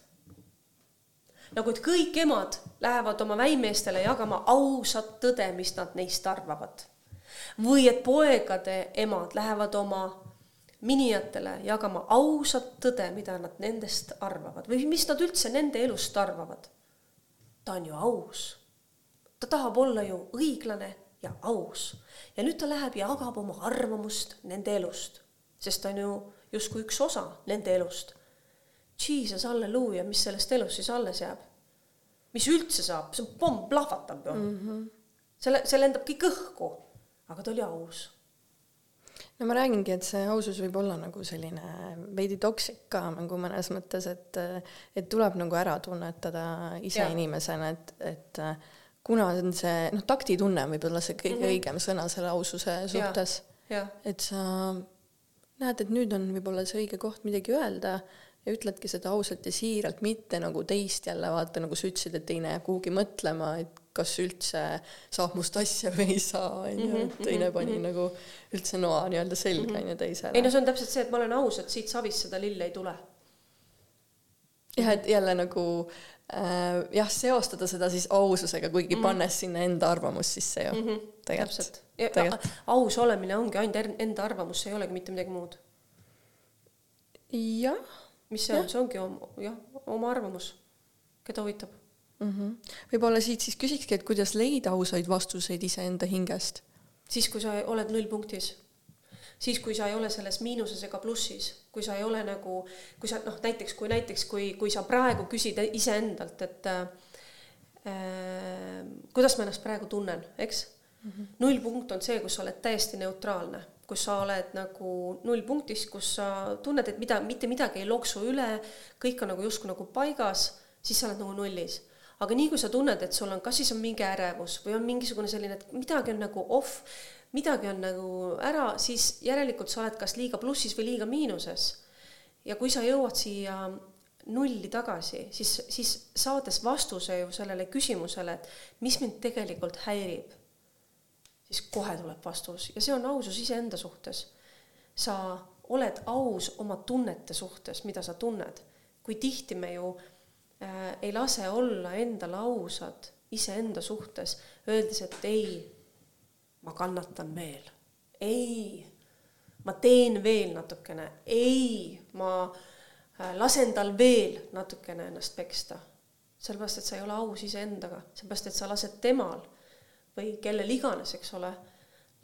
nagu et kõik emad lähevad oma väimeestele jagama ausat tõde, mis nad neist arvavad. või et poegade emad lähevad oma minijatele jagama ausat tõde, mida nad nendest arvavad või mis nad üldse nende elust arvavad. ta on ju aus. ta tahab olla ju õiglane ja aus ja nüüd ta läheb ja jagab oma arvamust nende elust, sest ta on ju justkui üks osa nende elust. Jesus, halleluuja, mis sellest elust siis alles jääb? mis üldse saab, see pomm plahvatab ju mm. -hmm. selle, see lendab kõik õhku, aga ta oli aus no ma räägingi, et see ausus võib olla nagu selline veidi toksik ka nagu mõnes mõttes, et, et tuleb nagu ära tunnetada ise ja. inimesena, et, et kuna on see, noh, taktitunne võib olla see kõige mm -hmm. õigem sõna selle aususe suhtes. et sa näed, et nüüd on võib-olla see õige koht midagi öelda ja ütledki seda ausalt ja siiralt, mitte nagu teist jälle vaata, nagu sa ütlesid, et teine jääb kuhugi mõtlema, et kas üldse saab must asja või ei saa, onju, et mhm, teine mhm, pani mm -hmm. nagu üldse noa nii-öelda selga, mhm. onju, teisele. ei no see on täpselt see, et ma olen aus, et siit savist seda lille ei tule. jah, et jälle nagu äh, jah, seostada seda siis aususega, kuigi mm -hmm. pannes sinna enda arvamust sisse ju mm. -hmm. täpselt. Aus olemine ongi ainult enda arvamus, see ei olegi mitte midagi muud. jah. mis see on, see ongi oma, jah, oma arvamus, keda huvitab mm -hmm.. võib-olla siit siis küsikski, et kuidas leida ausaid vastuseid iseenda hingest? siis, kui sa oled nullpunktis siis kui sa ei ole selles miinuses ega plussis, kui sa ei ole nagu, kui sa noh, näiteks kui näiteks, kui, kui sa praegu küsid iseendalt, et äh, kuidas ma ennast praegu tunnen, eks. Nullpunkt on see, kus sa oled täiesti neutraalne, kus sa oled nagu nullpunktis, kus sa tunned, et mida, mitte midagi ei loksu üle, kõik on nagu justkui nagu paigas, siis sa oled nagu nullis aga nii kui sa tunned, et sul on, kas siis on mingi ärevus või on mingisugune selline, et midagi on nagu off, midagi on nagu ära, siis järelikult sa oled kas liiga plussis või liiga miinuses. ja kui sa jõuad siia nulli tagasi, siis, siis saades vastuse ju sellele küsimusele, et mis mind tegelikult häirib, siis kohe tuleb vastus ja see on ausus iseenda suhtes. sa oled aus oma tunnete suhtes, mida sa tunned. kui tihti me ju äh, ei lase olla endale ausad iseenda suhtes, öeldes, et ei, ma kannatan veel, ei, ma teen veel natukene, ei, ma äh, lasen tal veel natukene ennast peksta. sellepärast, et sa ei ole aus iseendaga, sellepärast, et sa lased temal või kellel iganes, eks ole,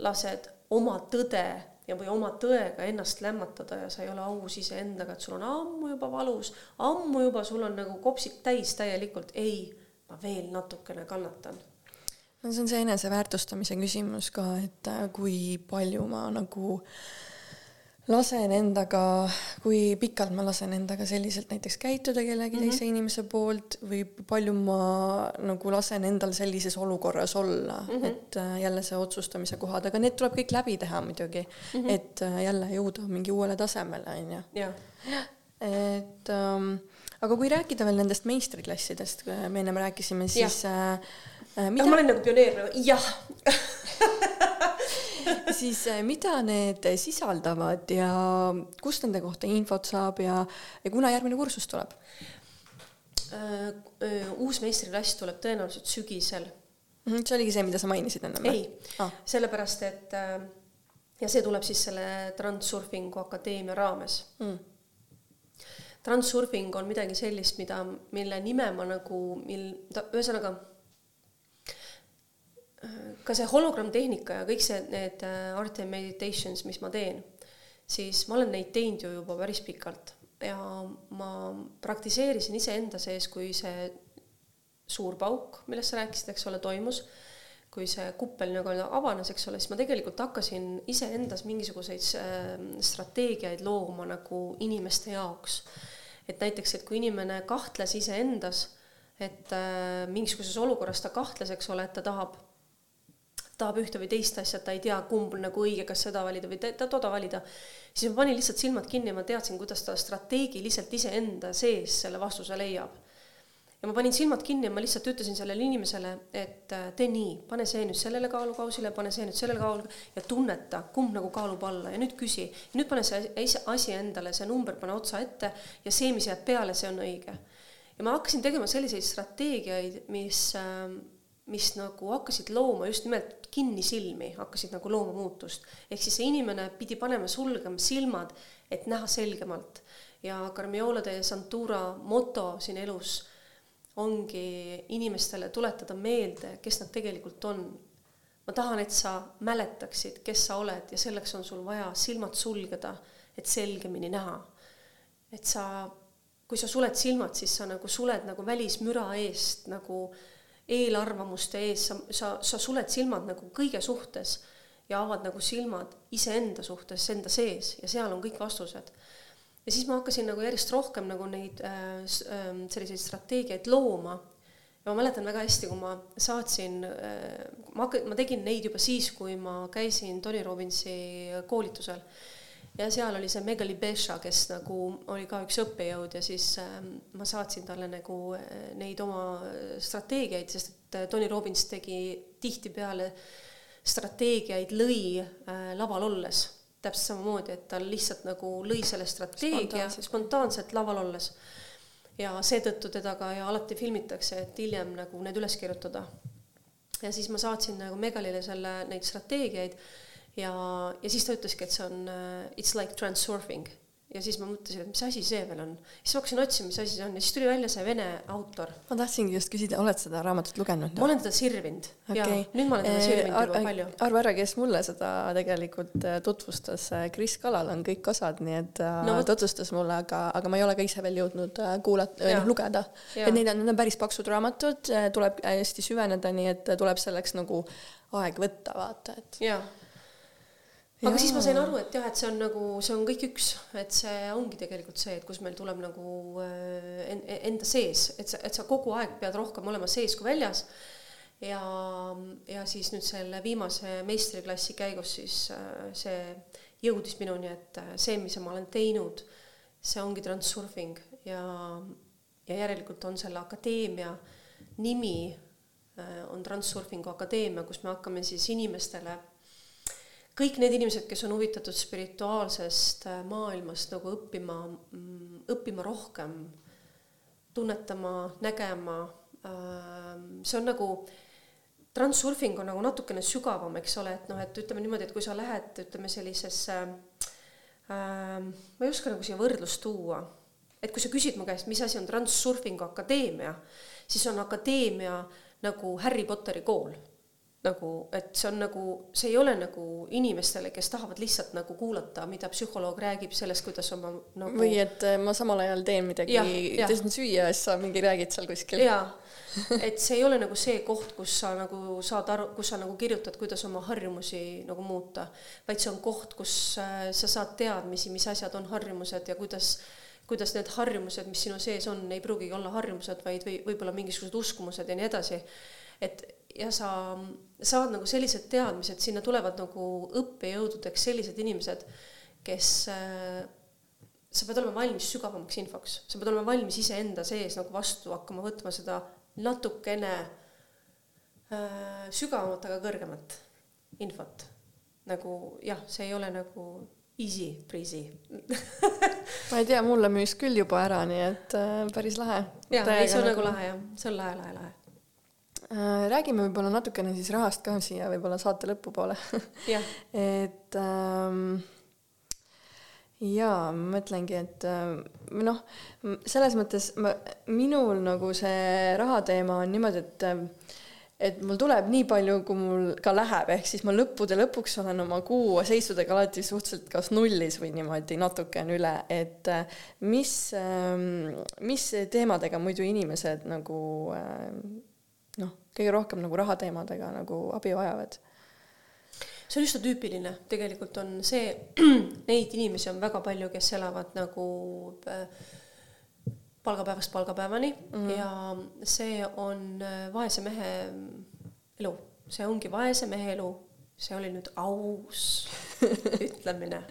lased oma tõde ja, või oma tõega ennast lämmatada ja sa ei ole aus iseendaga, et sul on ammu juba valus, ammu juba sul on nagu kopsid täis täielikult, ei, ma veel natukene kannatan. No see on see eneseväärtustamise küsimus ka, et äh, kui palju ma nagu äh, lasen endaga, kui pikalt ma lasen endaga selliselt näiteks käituda kellegi mm -hmm. teise inimese poolt või palju ma nagu lasen endal sellises olukorras olla mm, -hmm. et äh, jälle see otsustamise kohad, aga need tuleb kõik läbi teha muidugi mm, -hmm. et äh, jälle jõuda mingi uuele tasemele, onju. et ähm, aga kui rääkida veel nendest meistriklassidest, me ennem rääkisime, siis ja. äh, äh mida... ma olen nagu pioneer, jah siis äh, mida need sisaldavad ja kust nende kohta infot saab ja, ja kuna järgmine kursus tuleb? Äh, äh, uus meistriklass tuleb tõenäoliselt sügisel. Mhm, see oligi see, mida sa mainisid ennem? ei ah., sellepärast et ja see tuleb siis selle Transsurfingu Akadeemia raames mm Transsurfing on midagi sellist, mida, mille nime ma nagu, mil, ta, ühesõnaga ka see hologrammtehnika ja kõik see, need äh, art and meditations, mis ma teen, siis ma olen neid teinud ju juba päris pikalt ja ma praktiseerisin iseenda sees, kui see suur pauk, millest sa rääkisid, eks ole, toimus, kui see kuppel nagu avanes, eks ole, siis ma tegelikult hakkasin iseendas mingisuguseid äh, strateegiaid looma nagu inimeste jaoks. et näiteks, et kui inimene kahtles iseendas, et äh, mingisuguses olukorras ta kahtles, eks ole, et ta tahab tahab ühte või teist asja, ta ei tea, kumb nagu õige, kas seda valida või toda valida, siis ma panin lihtsalt silmad kinni ja ma teadsin, kuidas ta strateegiliselt iseenda sees selle vastuse leiab. ja ma panin silmad kinni ja ma lihtsalt ütlesin sellele inimesele, et äh, tee nii, pane see nüüd sellele kaalukausile, pane see nüüd sellele kaalule ja tunneta, kumb nagu kaalub alla ja nüüd küsi. nüüd pane see asi endale, see number pane otsa ette ja see, mis jääb peale, see on õige. ja ma hakkasin tegema selliseid strateegiaid, mis äh, mis nagu hakkasid looma just nimelt kinnisilmi, hakkasid nagu looma muutust. ehk siis see inimene pidi panema sulgema silmad, et näha selgemalt. ja Carmiola de Santura moto siin elus ongi inimestele tuletada meelde, kes nad tegelikult on. ma tahan, et sa mäletaksid, kes sa oled ja selleks on sul vaja silmad sulgeda, et selgemini näha. et sa, kui sa suled silmad, siis sa nagu suled nagu välismüra eest nagu äh, eelarvamuste ees, sa, sa, sa suled silmad nagu kõige suhtes ja avad nagu silmad iseenda suhtes, enda sees ja seal on kõik vastused. ja siis ma hakkasin nagu järjest rohkem nagu neid äh, äh, selliseid strateegiaid looma ja ma mäletan väga hästi, kui ma saatsin äh,, ma hakk-, ma tegin neid juba siis, kui ma käisin Tony Robbinsi koolitusel ja seal oli see Megali Besha, kes nagu oli ka üks õppejõud ja siis äh, ma saatsin talle nagu äh, neid oma strateegiaid, sest et äh, Tony Robbins tegi tihtipeale strateegiaid, lõi äh, laval olles täpselt samamoodi, et ta lihtsalt nagu lõi selle strateegia spontaanselt, spontaanselt laval olles. ja seetõttu teda ka ja alati filmitakse, et hiljem nagu need üles kirjutada. ja siis ma saatsin nagu Megalile selle, neid strateegiaid ja, ja siis ta ütleski, et see on uh, it's like transurfing ja siis ma mõtlesin, et mis asi see veel on. siis ma hakkasin otsima, mis asi see on ja siis tuli välja see vene autor. ma tahtsingi just küsida, oled seda raamatut lugenud? ma olen teda sirvinud okay. ja nüüd ma olen teda sirvinud äh, juba palju. arva ära, kes mulle seda tegelikult äh, tutvustas, Kris Kalal on kõik osad, nii et ta no, tutvustas mulle, aga, aga ma ei ole ka ise veel jõudnud kuulata noh, lugeda. et neid on, need on päris paksud raamatud, tuleb hästi süveneda, nii et tuleb selleks nagu aeg võtta, vaata, et. jaa aga siis ma sain aru, et jah, et see on nagu, see on kõik üks, et see ongi tegelikult see, et kus meil tuleb nagu äh, enda sees, et sa, et sa kogu aeg pead rohkem olema sees kui väljas. ja, ja siis nüüd selle viimase meistriklassi käigus siis äh, see jõudis minuni, et äh, see, mis ma olen teinud, see ongi transurfing. Ja, ja järelikult on selle akadeemia nimi on Transsurfingu Akadeemia, kus me hakkame siis inimestele kõik need inimesed, kes on huvitatud spirituaalsest äh, maailmast nagu õppima, mm, õppima rohkem tunnetama, nägema, see on nagu transsurfing on nagu natukene sügavam, eks ole, et noh, et ütleme niimoodi, et kui sa lähed, ütleme sellisesse äh,, ma ei oska nagu siia võrdlust tuua, et kui sa küsid mu käest, mis asi on Transsurfingu akadeemia, siis on akadeemia nagu Harry Potteri kool nagu, et see on nagu, see ei ole nagu inimestele, kes tahavad lihtsalt nagu kuulata, mida psühholoog räägib sellest, kuidas oma nagu või et äh, ma samal ajal teen midagi, tõstan süüa ja siis sa mingi räägid seal kuskil. jaa, et see ei ole nagu see koht, kus sa nagu saad aru, kus sa nagu kirjutad, kuidas oma harjumusi nagu muuta, vaid see on koht, kus äh, sa saad teadmisi, mis asjad on harjumused ja kuidas kuidas need harjumused, mis sinu sees on, ei pruugigi olla harjumused, vaid või võib-olla mingisugused uskumused ja nii edasi. et ja sa saad nagu sellised teadmised, sinna tulevad nagu õppejõududeks sellised inimesed, kes äh, sa pead olema valmis sügavamaks infoks, sa pead olema valmis iseenda sees nagu vastu hakkama võtma seda natukene äh, sügavamat, aga kõrgemat infot. nagu jah, see ei ole nagu easy breezy ma ei tea, mulle müüs küll juba ära, nii et äh, päris lahe. jaa, ei see on nagu lahe jah, see on lahe, lahe, lahe räägime võib-olla natukene siis rahast ka siia võib-olla saate lõpupoole. Et ähm, jaa, ma mõtlengi, et äh, noh, selles mõttes ma, minul nagu see rahateema on niimoodi, et et mul tuleb nii palju, kui mul ka läheb, ehk siis ma lõppude lõpuks olen oma kuuseisudega alati suhteliselt kas nullis või niimoodi natuke on üle, et äh, mis, ähm, mis teemadega muidu inimesed nagu noh, kõige rohkem nagu rahateemadega nagu abi vajavad? see on üsna tüüpiline, tegelikult on see, neid inimesi on väga palju, kes elavad nagu äh, palgapäevast palgapäevani mm -hmm. ja see on äh, vaese mehe elu, see ongi vaese mehe elu, see oli nüüd aus ütlemine.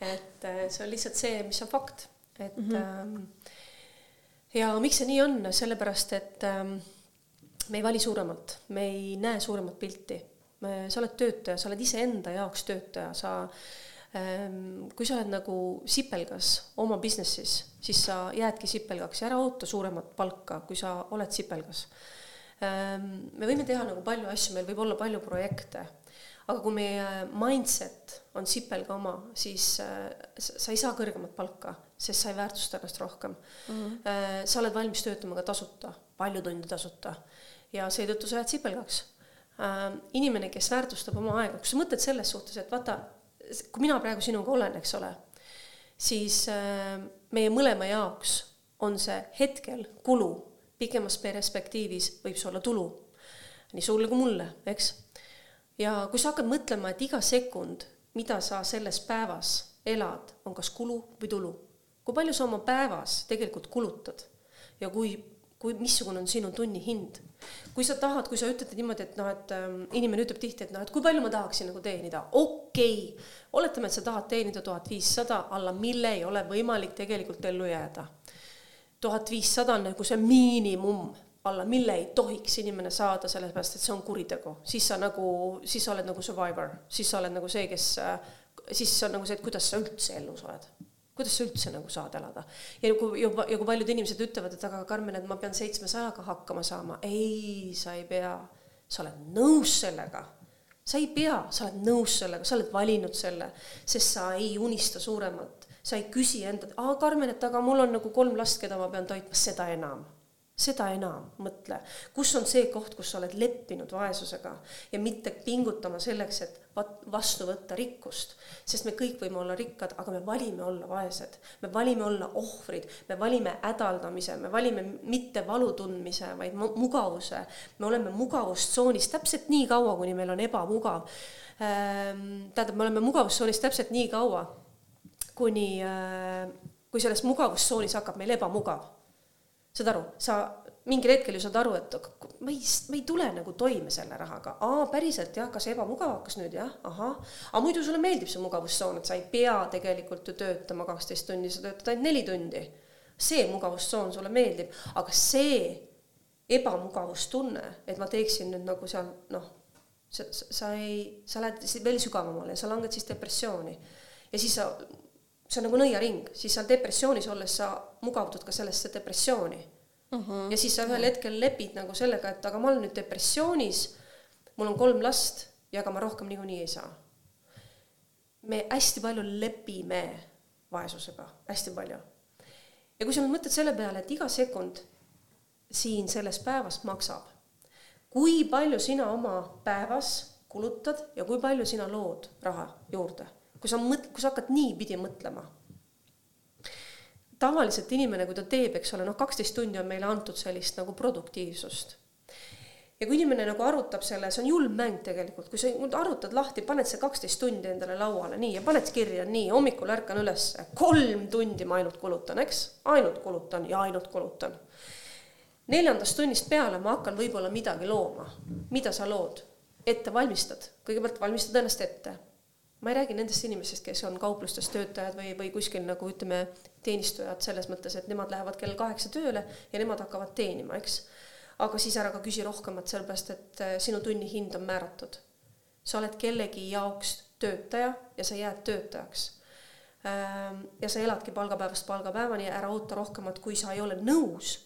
et äh, see on lihtsalt see, mis on fakt, et mm -hmm. ja miks see nii on, sellepärast et ähm, me ei vali suuremat, me ei näe suuremat pilti. sa oled töötaja, sa oled iseenda jaoks töötaja, sa ähm, kui sa oled nagu sipelgas oma business'is, siis sa jäädki sipelgaks ja ära oota suuremat palka, kui sa oled sipelgas. Ähm, me võime teha nagu palju asju, meil võib olla palju projekte, aga kui meie mindset on sipelga oma, siis äh, sa ei saa kõrgemat palka, sest sa ei väärtusta ennast rohkem mm. -hmm. sa oled valmis töötama ka tasuta, palju tunde tasuta ja seetõttu sa jääd sipelgaks äh,. inimene, kes väärtustab oma aega, kui sa mõtled selles suhtes, et vaata, kui mina praegu sinuga olen, eks ole, siis äh, meie mõlema jaoks on see hetkel kulu, pikemas perspektiivis võib see olla tulu. nii sulle kui mulle, eks. ja kui sa hakkad mõtlema, et iga sekund, mida sa selles päevas elad, on kas kulu või tulu. kui palju sa oma päevas tegelikult kulutad ja kui, kui, missugune on sinu tunni hind kui sa tahad, kui sa ütled niimoodi, et noh, et ähm, inimene ütleb tihti, et noh, et kui palju ma tahaksin nagu teenida, okei okay., oletame, et sa tahad teenida tuhat viissada, alla mille ei ole võimalik tegelikult ellu jääda. tuhat viissada on nagu see miinimum, alla mille ei tohiks inimene saada, sellepärast et see on kuritegu, siis sa nagu, siis sa oled nagu survivor, siis sa oled nagu see, kes, äh, siis on nagu see, et kuidas sa üldse elus oled kuidas sa üldse nagu saad elada. ja kui juba, ja kui paljud inimesed ütlevad, et aga Karmen, et ma pean seitsmesajaga hakkama saama, ei, sa ei pea, sa oled nõus sellega. sa ei pea, sa oled nõus sellega, sa oled valinud selle, sest sa ei unista suuremat, sa ei küsi enda, aa Karmen, et aga mul on nagu kolm last, keda ma pean toitma, seda enam seda enam mõtle, kus on see koht, kus sa oled leppinud vaesusega ja mitte pingutama selleks, et vastu võtta rikkust, sest me kõik võime olla rikkad, aga me valime olla vaesed, me valime olla ohvrid, me valime hädaldamise, me valime mitte valu tundmise, vaid mugavuse. me oleme mugavustsoonis täpselt nii kaua, kuni meil on ebamugav. Ehm, tähendab, me oleme mugavustsoonis täpselt nii kaua, kuni, äh, kui selles mugavustsoonis hakkab meil ebamugav saad aru, sa mingil hetkel ju saad aru, et ma ei, ma ei tule nagu toime selle rahaga, aa, päriselt jah, kas ebamugav hakkas nüüd jah, ahah, aga muidu sulle meeldib see mugavustsoon, et sa ei pea tegelikult ju töötama kaksteist tundi, sa töötad ainult neli tundi. see mugavustsoon sulle meeldib, aga see ebamugavustunne, et ma teeksin nüüd nagu seal noh, sa, sa ei, sa lähed veel sügavamale ja sa langed siis depressiooni. ja siis sa see on nagu nõiaring, siis seal depressioonis olles sa mugavdud ka sellesse depressiooni. uh. -huh. ja siis sa ühel hetkel lepid nagu sellega, et aga ma olen nüüd depressioonis, mul on kolm last ja ega ma rohkem niikuinii ei saa. me hästi palju lepime vaesusega, hästi palju. ja kui sa nüüd mõtled selle peale, et iga sekund siin selles päevas maksab, kui palju sina oma päevas kulutad ja kui palju sina lood raha juurde, kui sa mõt-, kui sa hakkad niipidi mõtlema. tavaliselt inimene, kui ta teeb, eks ole, noh, kaksteist tundi on meile antud sellist nagu produktiivsust. ja kui inimene nagu arutab selle, see on julm mäng tegelikult, kui sa arutad lahti, paned see kaksteist tundi endale lauale, nii, ja paned kirja, nii, hommikul ärkan üles, kolm tundi ma ainult kulutan, eks, ainult kulutan ja ainult kulutan neljandast tunnist peale ma hakkan võib-olla midagi looma. mida sa lood? ette valmistad, kõigepealt valmistad ennast ette. Ma ei räägi nendest inimestest, kes on kauplustes töötajad või, või kuskil nagu ütleme, teenistujad selles mõttes, et nemad lähevad kell kaheksa tööle ja nemad hakkavad teenima, eks. aga siis ära ka küsi rohkemat, sellepärast et äh, sinu tunni hind on määratud. sa oled kellegi jaoks töötaja ja sa jääd töötajaks ähm, ja sa eladki palgapäevast palgapäevani ja ära oota rohkemat, kui sa ei ole nõus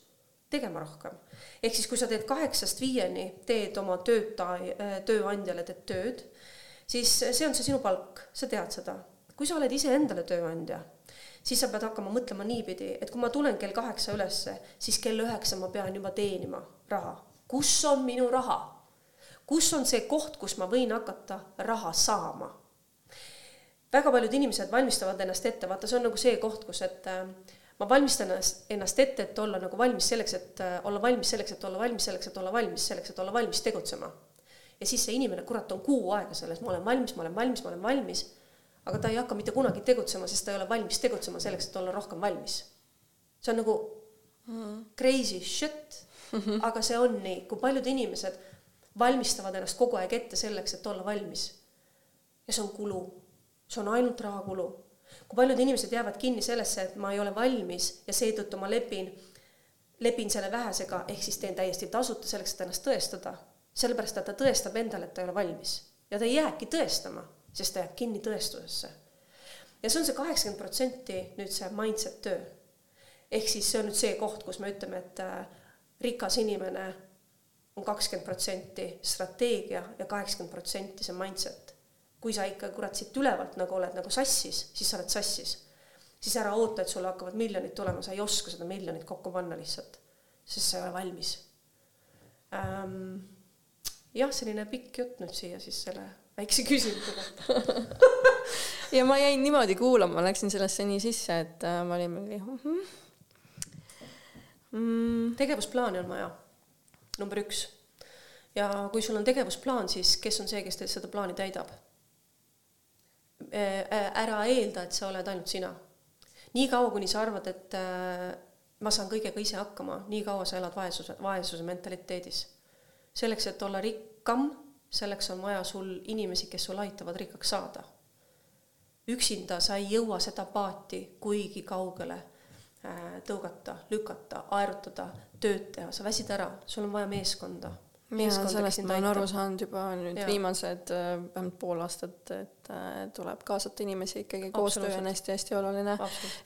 tegema rohkem. ehk siis, kui sa teed kaheksast viieni, teed oma töötaja, äh, tööandjale teed tööd, siis see on see sinu palk, sa tead seda. kui sa oled iseendale tööandja, siis sa pead hakkama mõtlema niipidi, et kui ma tulen kell kaheksa ülesse, siis kell üheksa ma pean juba teenima raha. kus on minu raha? kus on see koht, kus ma võin hakata raha saama? väga paljud inimesed valmistavad ennast ette, vaata, see on nagu see koht, kus, et äh, ma valmistan ennast, ette, et olla nagu valmis selleks, et äh, olla valmis selleks, et olla valmis selleks, et olla valmis selleks, et olla valmis tegutsema. Ja siis see inimene, kurat, on kuu aega selles, ma olen valmis, ma olen valmis, ma olen valmis, aga ta ei hakka mitte kunagi tegutsema, sest ta ei ole valmis tegutsema selleks, et olla rohkem valmis. see on nagu mm. crazy shit, aga see on nii, kui paljud inimesed valmistavad ennast kogu aeg ette selleks, et olla valmis. ja see on kulu, see on ainult rahakulu kui paljud inimesed jäävad kinni sellesse, et ma ei ole valmis ja seetõttu ma lepin, lepin selle vähesega, ehk siis teen täiesti tasuta selleks, et ennast tõestada. Sellepärast, et ta tõestab endale, et ta ei ole valmis. ja ta ei jääbki tõestama, sest ta jääb kinni tõestusesse. ja see on see kaheksakümmend protsenti nüüd see mindset töö. ehk siis see on nüüd see koht, kus me ütleme, et äh, rikas inimene on kakskümmend protsenti strateegia ja kaheksakümmend protsenti see mindset kui sa ikka kurat siit ülevalt nagu oled nagu sassis, siis sa oled sassis. siis ära oota, et sulle hakkavad miljonid tulema, sa ei oska seda miljonit kokku panna lihtsalt, sest sa ei ole valmis ähm,. Jah, selline pikk jutt nüüd siia siis selle väikse küsimuse kohta ja ma jäin niimoodi kuulama, läksin sellesse nii sisse, et äh, ma olin mingi mm. -hmm. Mm. tegevusplaani on vaja, number üks. ja kui sul on tegevusplaan, siis kes on see, kes teil seda plaani täidab Äh, äh, ära eelda, et sa oled ainult sina. niikaua, kuni sa arvad, et äh, ma saan kõigega ise hakkama, nii kaua sa elad vaesuse, vaesuse mentaliteedis. Selleks, et olla rikkam, selleks on vaja sul inimesi, kes sul aitavad rikkaks saada. üksinda sa ei jõua seda paati kuigi kaugele tõugata, lükata, aerutada, tööd teha, sa väsid ära, sul on vaja meeskonda ja sellest ma olen aru saanud juba nüüd ja. viimased äh, vähemalt pool aastat, et äh, tuleb kaasata inimesi ikkagi, koostöö on hästi-hästi oluline.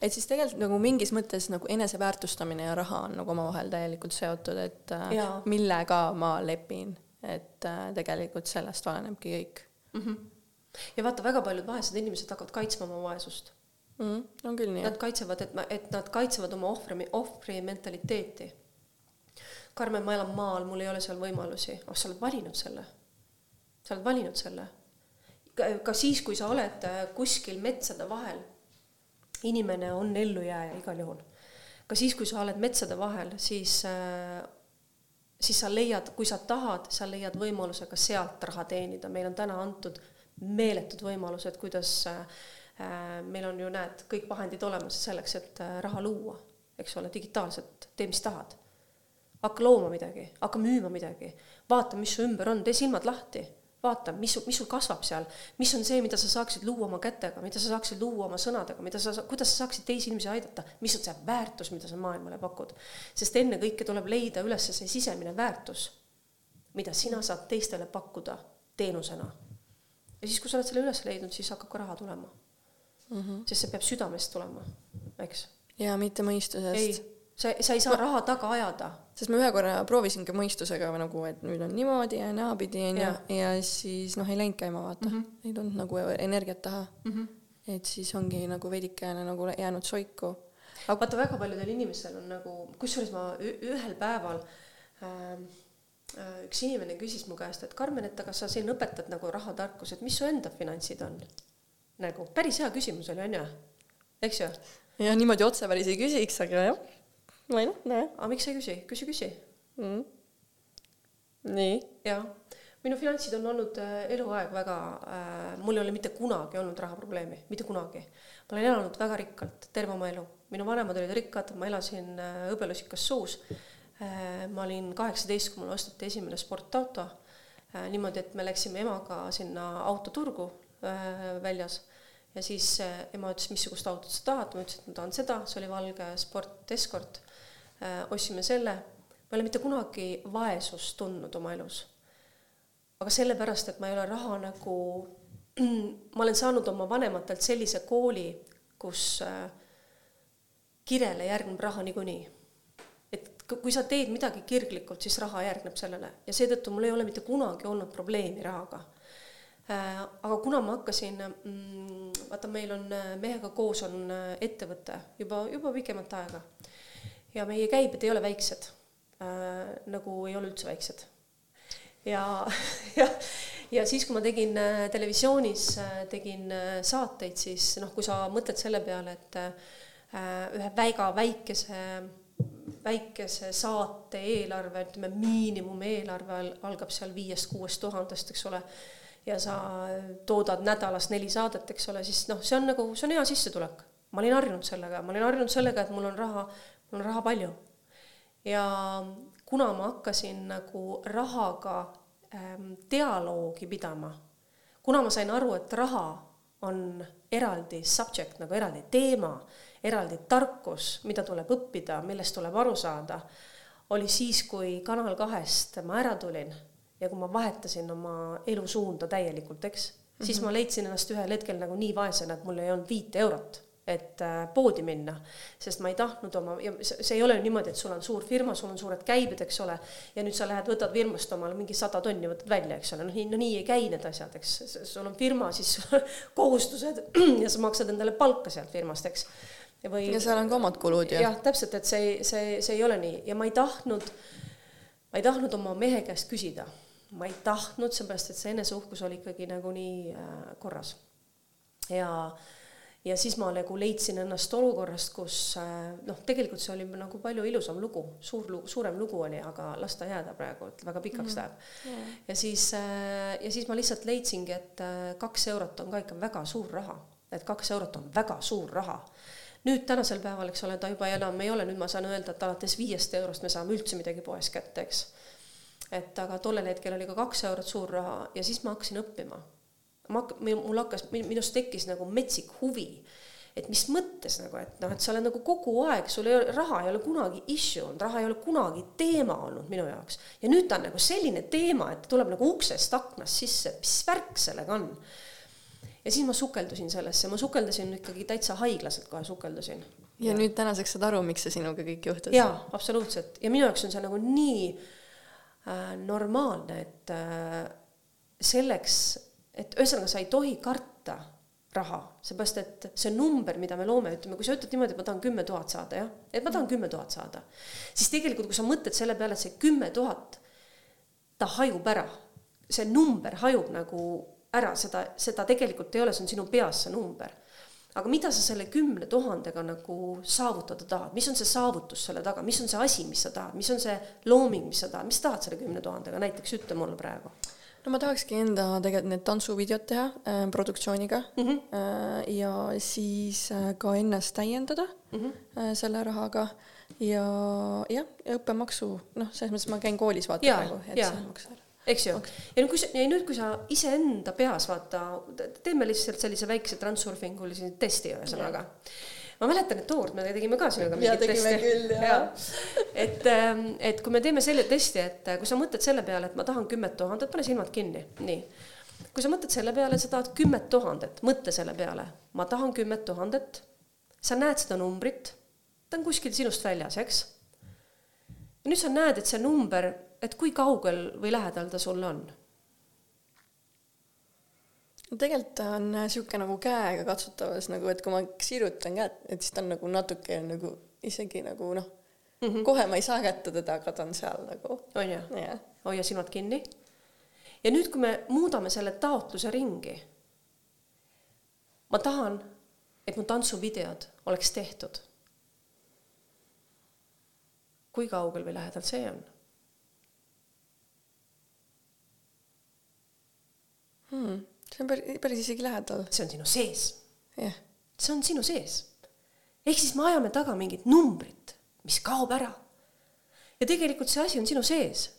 et siis tegelikult nagu mingis mõttes nagu eneseväärtustamine ja raha on nagu omavahel täielikult seotud, et äh, ja. millega ma lepin, et tegelikult sellest olenebki kõik mm. -hmm. ja vaata, väga paljud vaesed inimesed hakkavad kaitsma oma vaesust mm. -hmm. on küll nii. Nad kaitsevad, et, et nad kaitsevad oma ohvri, ohvri mentaliteeti Karmen, ma elan maal, mul ei ole seal võimalusi. oh, sa oled valinud selle. sa oled valinud selle. ka siis, kui sa oled äh, kuskil metsade vahel, inimene on ellujääja igal juhul. ka siis, kui sa oled metsade vahel, siis, äh, siis sa leiad, kui sa tahad, sa leiad võimaluse ka sealt raha teenida. meil on täna antud meeletud võimalused, kuidas äh, meil on ju, näed, kõik vahendid olemas selleks, et raha luua, eks ole, digitaalselt, tee, mis tahad hakka looma midagi, hakka müüma midagi, vaata, mis su ümber on, tee silmad lahti, vaata, mis, mis sul kasvab seal, mis on see, mida sa saaksid luua oma kätega, mida sa saaksid luua oma sõnadega, mida sa, kuidas sa saaksid teisi inimesi aidata, mis on see väärtus, mida sa maailmale pakud. sest ennekõike tuleb leida üles see sisemine väärtus, mida sina saad teistele pakkuda teenusena. ja siis, kui sa oled selle üles leidnud, siis hakkab ka raha tulema mm. -hmm. sest see peab südamest tulema, eks. ja mitte mõistusest. ei sa, sa ei saa raha taga ajada sest ma ühe korra proovisin ka mõistusega nagu, et nüüd on niimoodi ja naapidi onju Jah. ja siis noh, ei läinud käima vaata mm, -hmm. ei tulnud nagu energiat taha mm. -hmm. et siis ongi nagu veidikene nagu jäänud soiku. aga vaata, väga paljudel inimestel on nagu, kusjuures ma ühel päeval ähm, äh, üks inimene küsis mu käest, et Karmen, et aga sa siin õpetad nagu rahatarkus, et mis su enda finantsid on? nagu päris hea küsimus oli, onju, eks ju? ja niimoodi otse päris ei küsiks, aga jah, või noh, näe aga miks sa ei küsi, küsi, küsi. mm.. nii jah, minu finantsid on olnud äh, eluaeg väga äh,, mul ei ole mitte kunagi olnud rahaprobleemi, mitte kunagi. ma olen elanud väga rikkalt terve oma elu, minu vanemad olid rikkad, ma elasin äh, hõbelusikas suus äh,. ma olin kaheksateist, kui mulle osteti esimene sportauto äh,. niimoodi, et me läksime emaga sinna autoturgu äh, väljas ja siis äh, ema ütles, missugust autot sa tahad, ma ütlesin, et ma tahan seda, see oli valge sport Escort äh,. Ostsime selle, ma ei ole mitte kunagi vaesust tundnud oma elus aga sellepärast, et ma ei ole raha nagu, ma olen saanud oma vanematelt sellise kooli, kus äh, kirele järgneb raha niikuinii. et ku- kui sa teed midagi kirglikult, siis raha järgneb sellele ja seetõttu mul ei ole mitte kunagi olnud probleemi rahaga. Äh, aga kuna ma hakkasin, vaata, meil on äh, mehega koos on äh, ettevõte juba, juba pikemat aega ja meie käibed ei ole väiksed, nagu ei ole üldse väiksed. Ja, ja, ja siis, kui ma tegin äh, televisioonis, tegin äh, saateid, siis noh, kui sa mõtled selle peale, et äh, ühe väga väikese, väikese saate eelarve, ütleme miinimumeelarve al- algab seal viiest-kuuest tuhandest, eks ole, ja sa toodad nädalas neli saadet, eks ole, siis noh, see on nagu, see on hea sissetulek. ma olin harjunud sellega, ma olin harjunud sellega, et mul on raha, mul on raha palju ja kuna ma hakkasin nagu rahaga ähm, dialoogi pidama, kuna ma sain aru, et raha on eraldi subject nagu eraldi teema, eraldi tarkus, mida tuleb õppida, millest tuleb aru saada, oli siis, kui Kanal kahest ma ära tulin ja kui ma vahetasin oma elusuunda täielikult, eks mm, -hmm. siis ma leidsin ennast ühel hetkel nagu nii vaesena, et mul ei olnud viite eurot et äh, poodi minna, sest ma ei tahtnud oma, ja see ei ole niimoodi, et sul on suur firma, sul on suured käibed, eks ole, ja nüüd sa lähed, võtad firmast omale mingi sada tonni, võtad välja, eks ole, noh nii, no nii ei käi need asjad, eks, sul on firma, siis kohustused ja sa maksad endale palka sealt firmast, eks. või ja seal on ka omad kulud ju. jah, täpselt, et see, see, see ei ole nii ja ma ei tahtnud, ma ei tahtnud oma mehe käest küsida, ma ei tahtnud, seepärast et see eneseuhkus oli ikkagi nagu nii äh, korras. ja, ja siis ma nagu leidsin ennast olukorrast, kus äh, noh, tegelikult see oli nagu palju ilusam lugu, suur lugu, suurem lugu oli, aga las ta jääda praegu, et väga pikaks läheb mm. -hmm. ja siis äh,, ja siis ma lihtsalt leidsingi, et äh, kaks eurot on ka ikka väga suur raha, et kaks eurot on väga suur raha nüüd tänasel päeval, eks ole, ta juba enam ei ole, nüüd ma saan öelda, et alates viiest eurost me saame üldse midagi poes kätte, eks. et aga tollel hetkel oli ka kaks eurot suur raha ja siis ma hakkasin õppima. Ma hakk-, mul hakkas, minust tekkis nagu metsik huvi, et mis mõttes nagu, et noh, et sa oled nagu kogu aeg, sul ei ole, raha ei ole kunagi issue olnud, raha ei ole kunagi teema olnud minu jaoks. ja nüüd ta on nagu selline teema, et tuleb nagu uksest aknast sisse, mis värk sellega on ja siis ma sukeldusin sellesse, ma sukeldusin ikkagi täitsa haiglaselt kohe sukeldusin. ja nüüd tänaseks saad aru, miks see sinuga kõik juhtus? jaa, absoluutselt ja minu jaoks on see nagu nii äh, normaalne, et äh, selleks, et ühesõnaga sa ei tohi karta raha, seepärast et see number, mida me loome, ütleme, kui sa ütled niimoodi, et ma tahan kümme tuhat saada, jah, et ma tahan kümme tuhat saada, siis tegelikult, kui sa mõtled selle peale, et see kümme tuhat, ta hajub ära, see number hajub nagu ära, seda, seda tegelikult ei ole, see on sinu peas see number. aga mida sa selle kümne tuhandega nagu saavutada tahad, mis on see saavutus selle taga, mis on see asi, mis sa tahad, mis on see looming, mis sa tahad, mis sa tahad selle kümne tuhandega, näiteks ütle mulle praegu no ma tahakski enda tegelikult need tantsuvideod teha äh, produktsiooniga mm -hmm. äh, ja siis äh, ka ennast täiendada mm -hmm. äh, selle rahaga ja jah, õppemaksu, noh, selles mõttes ma käin koolis vaata Jaa, praegu, et jaa. see maksab ära. eks ju, ja nüüd, kui sa, ja nüüd, kui sa iseenda peas vaata, teeme lihtsalt sellise väikse transurfingulise testi ühesõnaga. Ma mäletan, et tookord me tegime ka sinuga mingit testi. et, ähm, et kui me teeme selle testi, et äh, kui sa mõtled selle peale, et ma tahan kümmet tuhandet, pane silmad kinni, nii. kui sa mõtled selle peale, sa tahad kümmet tuhandet, mõtle selle peale, ma tahan kümmet tuhandet, sa näed seda numbrit. Ta on kuskil sinust väljas, eks. ja nüüd sa näed, et see number, et kui kaugel või lähedal ta sulle on no tegelikult ta on niisugune nagu käega katsutavas nagu, et kui ma sirutan kätt, et siis ta on nagu natuke nagu isegi nagu noh mm, -hmm. kohe ma ei saa kätte teda, aga ta on seal nagu. on ju? hoia silmad kinni. ja nüüd, kui me muudame selle taotluse ringi, ma tahan, et mu tantsuvideod oleks tehtud. kui kaugel või lähedal see on hmm.? See on päris, päris isegi lähedal. see on sinu sees. jah. see on sinu sees. ehk siis me ajame taga mingit numbrit, mis kaob ära. ja tegelikult see asi on sinu sees.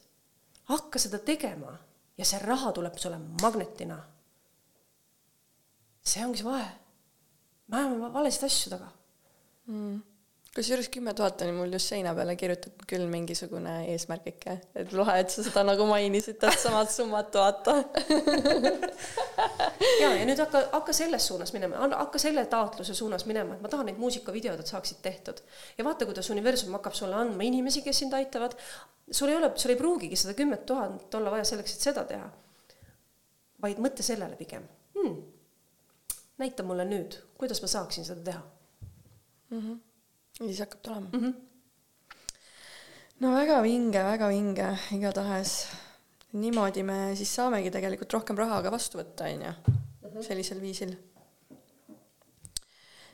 hakka seda tegema ja see raha tuleb sulle magnetina. see ongi see vahe. me ajame valesid asju taga mm kusjuures kümme tuhat oli mul just seina peale kirjutatud küll mingisugune eesmärgike, et loe, et sa seda nagu mainisid, tähtsamat summat vaata ja, ja nüüd hakka, hakka selles suunas minema, hakka selle taotluse suunas minema, et ma tahan neid muusikavideod, et saaksid tehtud. ja vaata, kuidas universum hakkab sulle andma inimesi, kes sind aitavad. sul ei ole, sul ei pruugigi seda kümmet tuhat olla vaja selleks, et seda teha. vaid mõtle sellele pigem hmm.. näita mulle nüüd, kuidas ma saaksin seda teha mm. -hmm ja siis hakkab tulema mm. -hmm. no väga vinge, väga vinge, igatahes. niimoodi me siis saamegi tegelikult rohkem raha ka vastu võtta, on ju, mhm. sellisel viisil.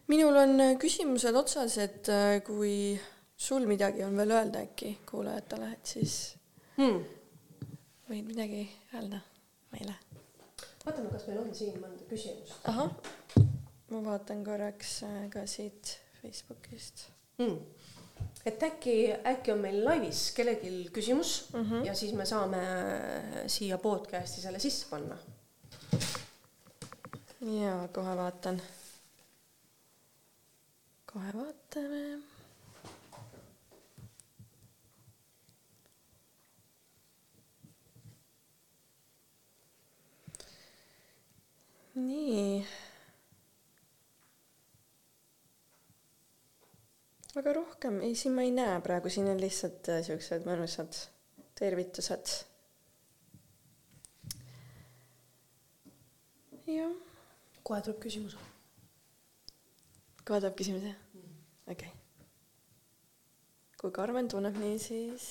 minul on küsimused otsas, et äh, kui sul midagi on veel öelda äkki kuulajatele, et siis hmm. võid midagi öelda meile. vaatame, kas meil on siin mõnda küsimust. ahah, ma vaatan korraks äh, ka siit Facebookist mm.. et äkki, äkki on meil laivis kellelgi küsimus mm -hmm. ja siis me saame siia podcast'i selle sisse panna. ja kohe vaatan. kohe vaatame. nii aga rohkem, ei siin ma ei näe praegu, siin on lihtsalt äh, siuksed mõnusad tervitused. jah. kohe tuleb küsimus. kohe tuleb küsimus, jah? okei okay.. kui Karmen tunneb nii, siis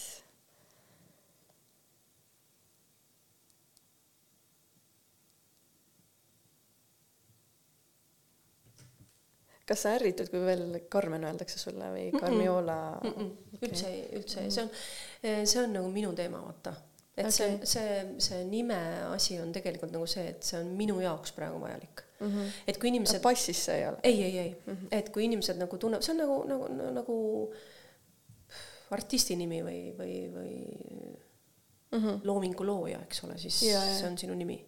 kas sa ärritud, kui veel Carmen öeldakse sulle või Carmiola mm? -mm. Okay. üldse ei, üldse ei, see on, see on nagu minu teema, vaata. et okay. see, see, see nime asi on tegelikult nagu see, et see on minu jaoks praegu vajalik mm. -hmm. et kui inimesed. passis see ei ole? ei, ei, ei mm, -hmm. et kui inimesed nagu tunnevad, see on nagu, nagu, nagu artisti nimi või, või, või mm -hmm. loomingu looja, eks ole, siis ja, ja. see on sinu nimi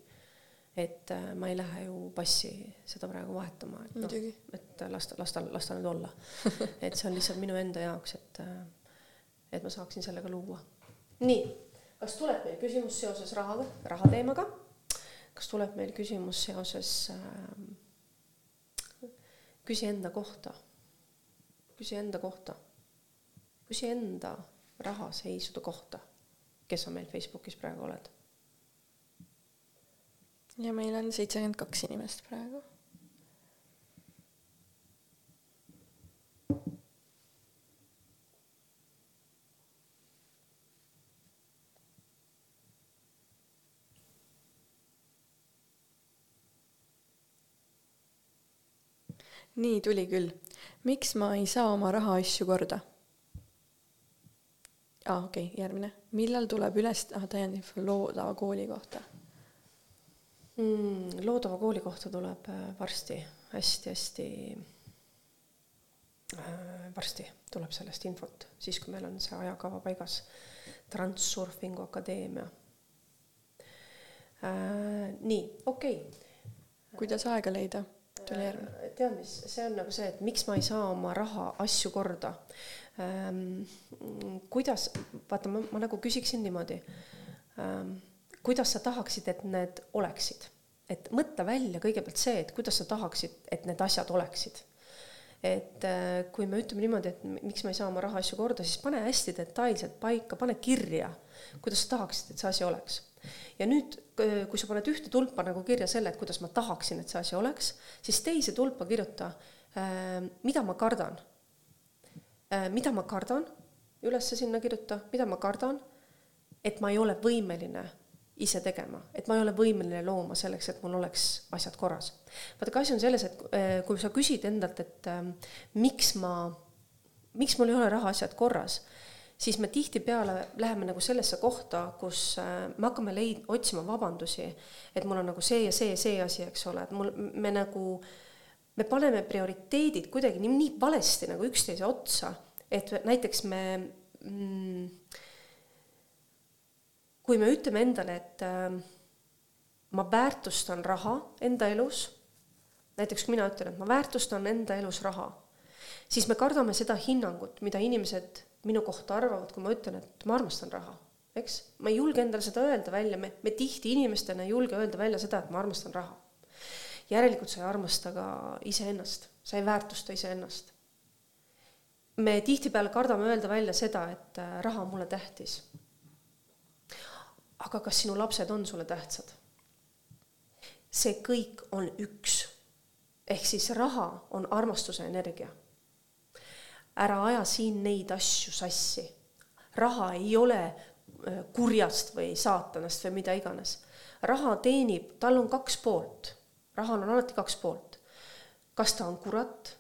et äh, ma ei lähe ju passi seda praegu vahetama, et noh, et las ta, las ta, las ta nüüd olla. Et see on lihtsalt minu enda jaoks, et, äh, et ma saaksin sellega luua. nii, kas tuleb meil küsimus seoses rahaga, rahateemaga? kas tuleb meil küsimus seoses äh,, küsi enda kohta, küsi enda kohta, küsi enda rahaseisude kohta, kes sa meil Facebookis praegu oled ja meil on seitsekümmend kaks inimest praegu. nii tuli küll. miks ma ei saa oma rahaasju korda? aa ah,, okei okay,, järgmine. millal tuleb üles, ah täiendav loodava kooli kohta mm,? loodava kooli kohta tuleb äh, varsti hästi-hästi äh,, varsti tuleb sellest infot, siis kui meil on see ajakava paigas. Transsurfingu Akadeemia äh,. nii, okei okay.. kuidas aega leida? tuli järgmine. Äh, tead, mis, see on nagu see, et miks ma ei saa oma raha, asju korda ähm,. kuidas, vaata, ma, ma nagu küsiksin niimoodi ähm, kuidas sa tahaksid, et need oleksid. et mõtle välja kõigepealt see, et kuidas sa tahaksid, et need asjad oleksid. et äh, kui me ütleme niimoodi, et miks ma ei saa oma rahaasju korda, siis pane hästi detailselt paika, pane kirja, kuidas sa tahaksid, et see asi oleks. ja nüüd, kui sa paned ühte tulpa nagu kirja selle, et kuidas ma tahaksin, et see asi oleks, siis teise tulpa kirjuta, mida ma kardan. mida ma kardan, ülesse sinna kirjuta, mida ma kardan, et ma ei ole võimeline ise tegema, et ma ei ole võimeline looma selleks, et mul oleks asjad korras. vaadake, asi on selles, et eh, kui sa küsid endalt, et äh, miks ma, miks mul ei ole rahaasjad korras, siis me tihtipeale läheme nagu sellesse kohta, kus äh, me hakkame leid-, otsima vabandusi, et mul on nagu see ja see ja see asi, eks ole, et mul, me nagu, me paneme prioriteedid kuidagi nii, nii valesti nagu üksteise otsa, et näiteks me mm, kui me ütleme endale, et äh, ma väärtustan raha enda elus, näiteks mina ütlen, et ma väärtustan enda elus raha, siis me kardame seda hinnangut, mida inimesed minu kohta arvavad, kui ma ütlen, et ma armastan raha, eks. ma ei julge endale seda öelda välja, me, me tihti inimestena ei julge öelda välja seda, et ma armastan raha. järelikult sa ei armasta ka iseennast, sa ei väärtusta iseennast. me tihtipeale kardame öelda välja seda, et äh, raha on mulle tähtis aga kas sinu lapsed on sulle tähtsad? see kõik on üks. ehk siis raha on armastuse energia. ära aja siin neid asju sassi. raha ei ole äh, kurjast või saatanast või mida iganes. raha teenib, tal on kaks poolt. rahal on alati kaks poolt. kas ta on kurat,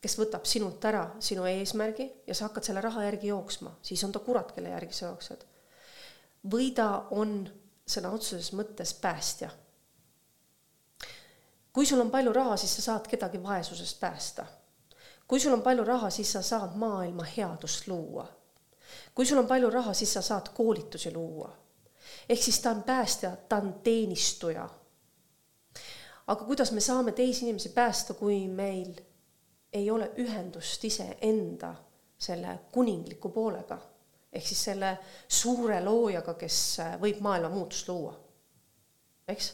kes võtab sinult ära sinu eesmärgi ja sa hakkad selle raha järgi jooksma, siis on ta kurat, kelle järgi sa jooksed või ta on sõna otseses mõttes päästja. kui sul on palju raha, siis sa saad kedagi vaesusest päästa. kui sul on palju raha, siis sa saad maailma headust luua. kui sul on palju raha, siis sa saad koolitusi luua. ehk siis ta on päästja, ta on teenistuja. aga kuidas me saame teisi inimesi päästa, kui meil ei ole ühendust iseenda selle kuningliku poolega ehk siis selle suure loojaga, kes äh, võib maailma muutust luua. eks?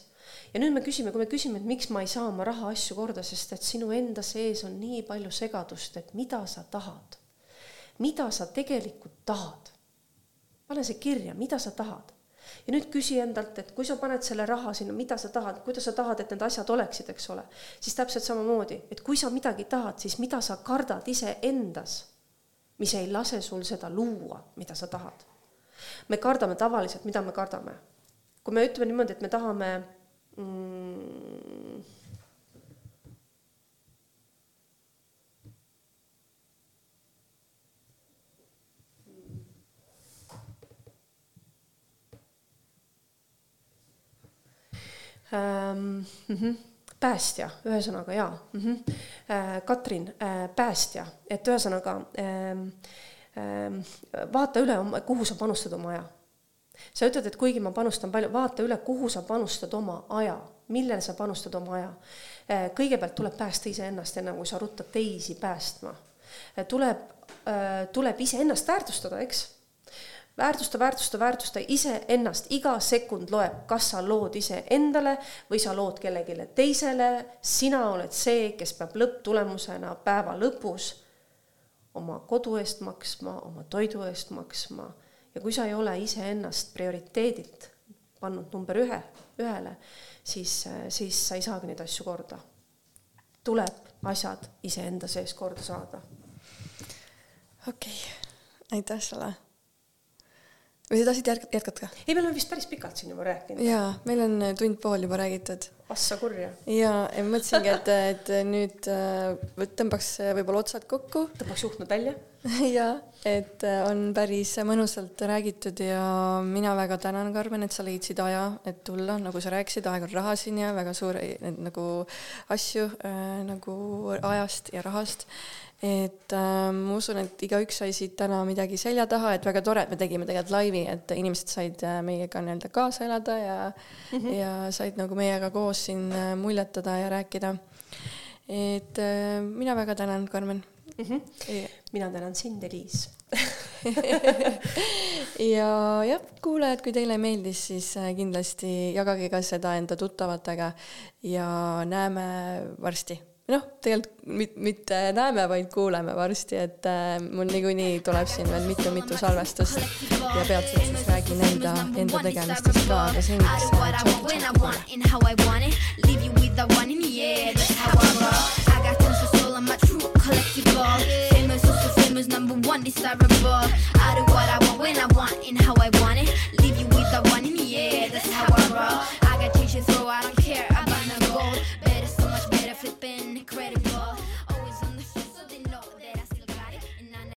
ja nüüd me küsime, kui me küsime, et miks ma ei saa oma rahaasju korda, sest et sinu enda sees on nii palju segadust, et mida sa tahad. mida sa tegelikult tahad. pane see kirja, mida sa tahad. ja nüüd küsi endalt, et kui sa paned selle raha sinna, mida sa tahad, kuidas sa tahad, et need asjad oleksid, eks ole, siis täpselt samamoodi, et kui sa midagi tahad, siis mida sa kardad iseendas mis ei lase sul seda luua, mida sa tahad. me kardame tavaliselt, mida me kardame? kui me ütleme niimoodi, et me tahame mm, ähm, mm -hmm päästja, ühesõnaga jaa mm. -hmm. Katrin, äh, päästja, et ühesõnaga ähm, ähm, vaata üle, kuhu sa panustad oma aja. sa ütled, et kuigi ma panustan palju, vaata üle, kuhu sa panustad oma aja, millele sa panustad oma aja. Äh, kõigepealt tuleb päästa iseennast, enne kui sa ruttad teisi päästma. tuleb, tuleb iseennast väärtustada, eks väärtusta, väärtusta, väärtusta iseennast, iga sekund loeb, kas sa lood iseendale või sa lood kellelegi teisele, sina oled see, kes peab lõpptulemusena päeva lõpus oma kodu eest maksma, oma toidu eest maksma ja kui sa ei ole iseennast prioriteedilt pannud number ühe, ühele, siis, siis sa ei saagi neid asju korda. tuleb asjad iseenda sees korda saada. okei okay., aitäh sulle või sa tahtsid jätk-, jätkata? ei, me oleme vist päris pikalt siin juba rääkinud. jaa, meil on äh, tund pool juba räägitud. Assa kurja. jaa, ja mõtlesingi, et, et nüüd äh, tõmbaks äh, võib-olla otsad kokku. tõmbaks juhtmed välja jaa, et on päris mõnusalt räägitud ja mina väga tänan, Karmen, et sa leidsid aja, et tulla, nagu sa rääkisid, aeg on raha siin ja väga suur nagu asju äh, nagu ajast ja rahast et äh, ma usun, et igaüks sai siit täna midagi selja taha, et väga tore, et me tegime tegelikult laivi, et inimesed said äh, meiega nii-öelda kaasa elada ja mm, -hmm. ja said nagu meiega koos siin äh, muljetada ja rääkida. et äh, mina väga tänan, Karmen mm. -hmm. Mina tänan sind, Eliis ja jah, kuulajad, kui teile meeldis, siis äh, kindlasti jagage ka seda enda tuttavatega ja näeme varsti noh, tegelikult mit, mitte näeme, vaid kuuleme varsti, et äh, mul niikuinii tuleb siin veel mitu-mitu salvestust ja peatselt siis räägin enda, enda tegemistest ka, aga seniks collectible. Famous, so famous, number one desirable. I do what I want when I want and how I want it. Leave you with the one in the air, that's how I roll. I got teachers, so I don't care.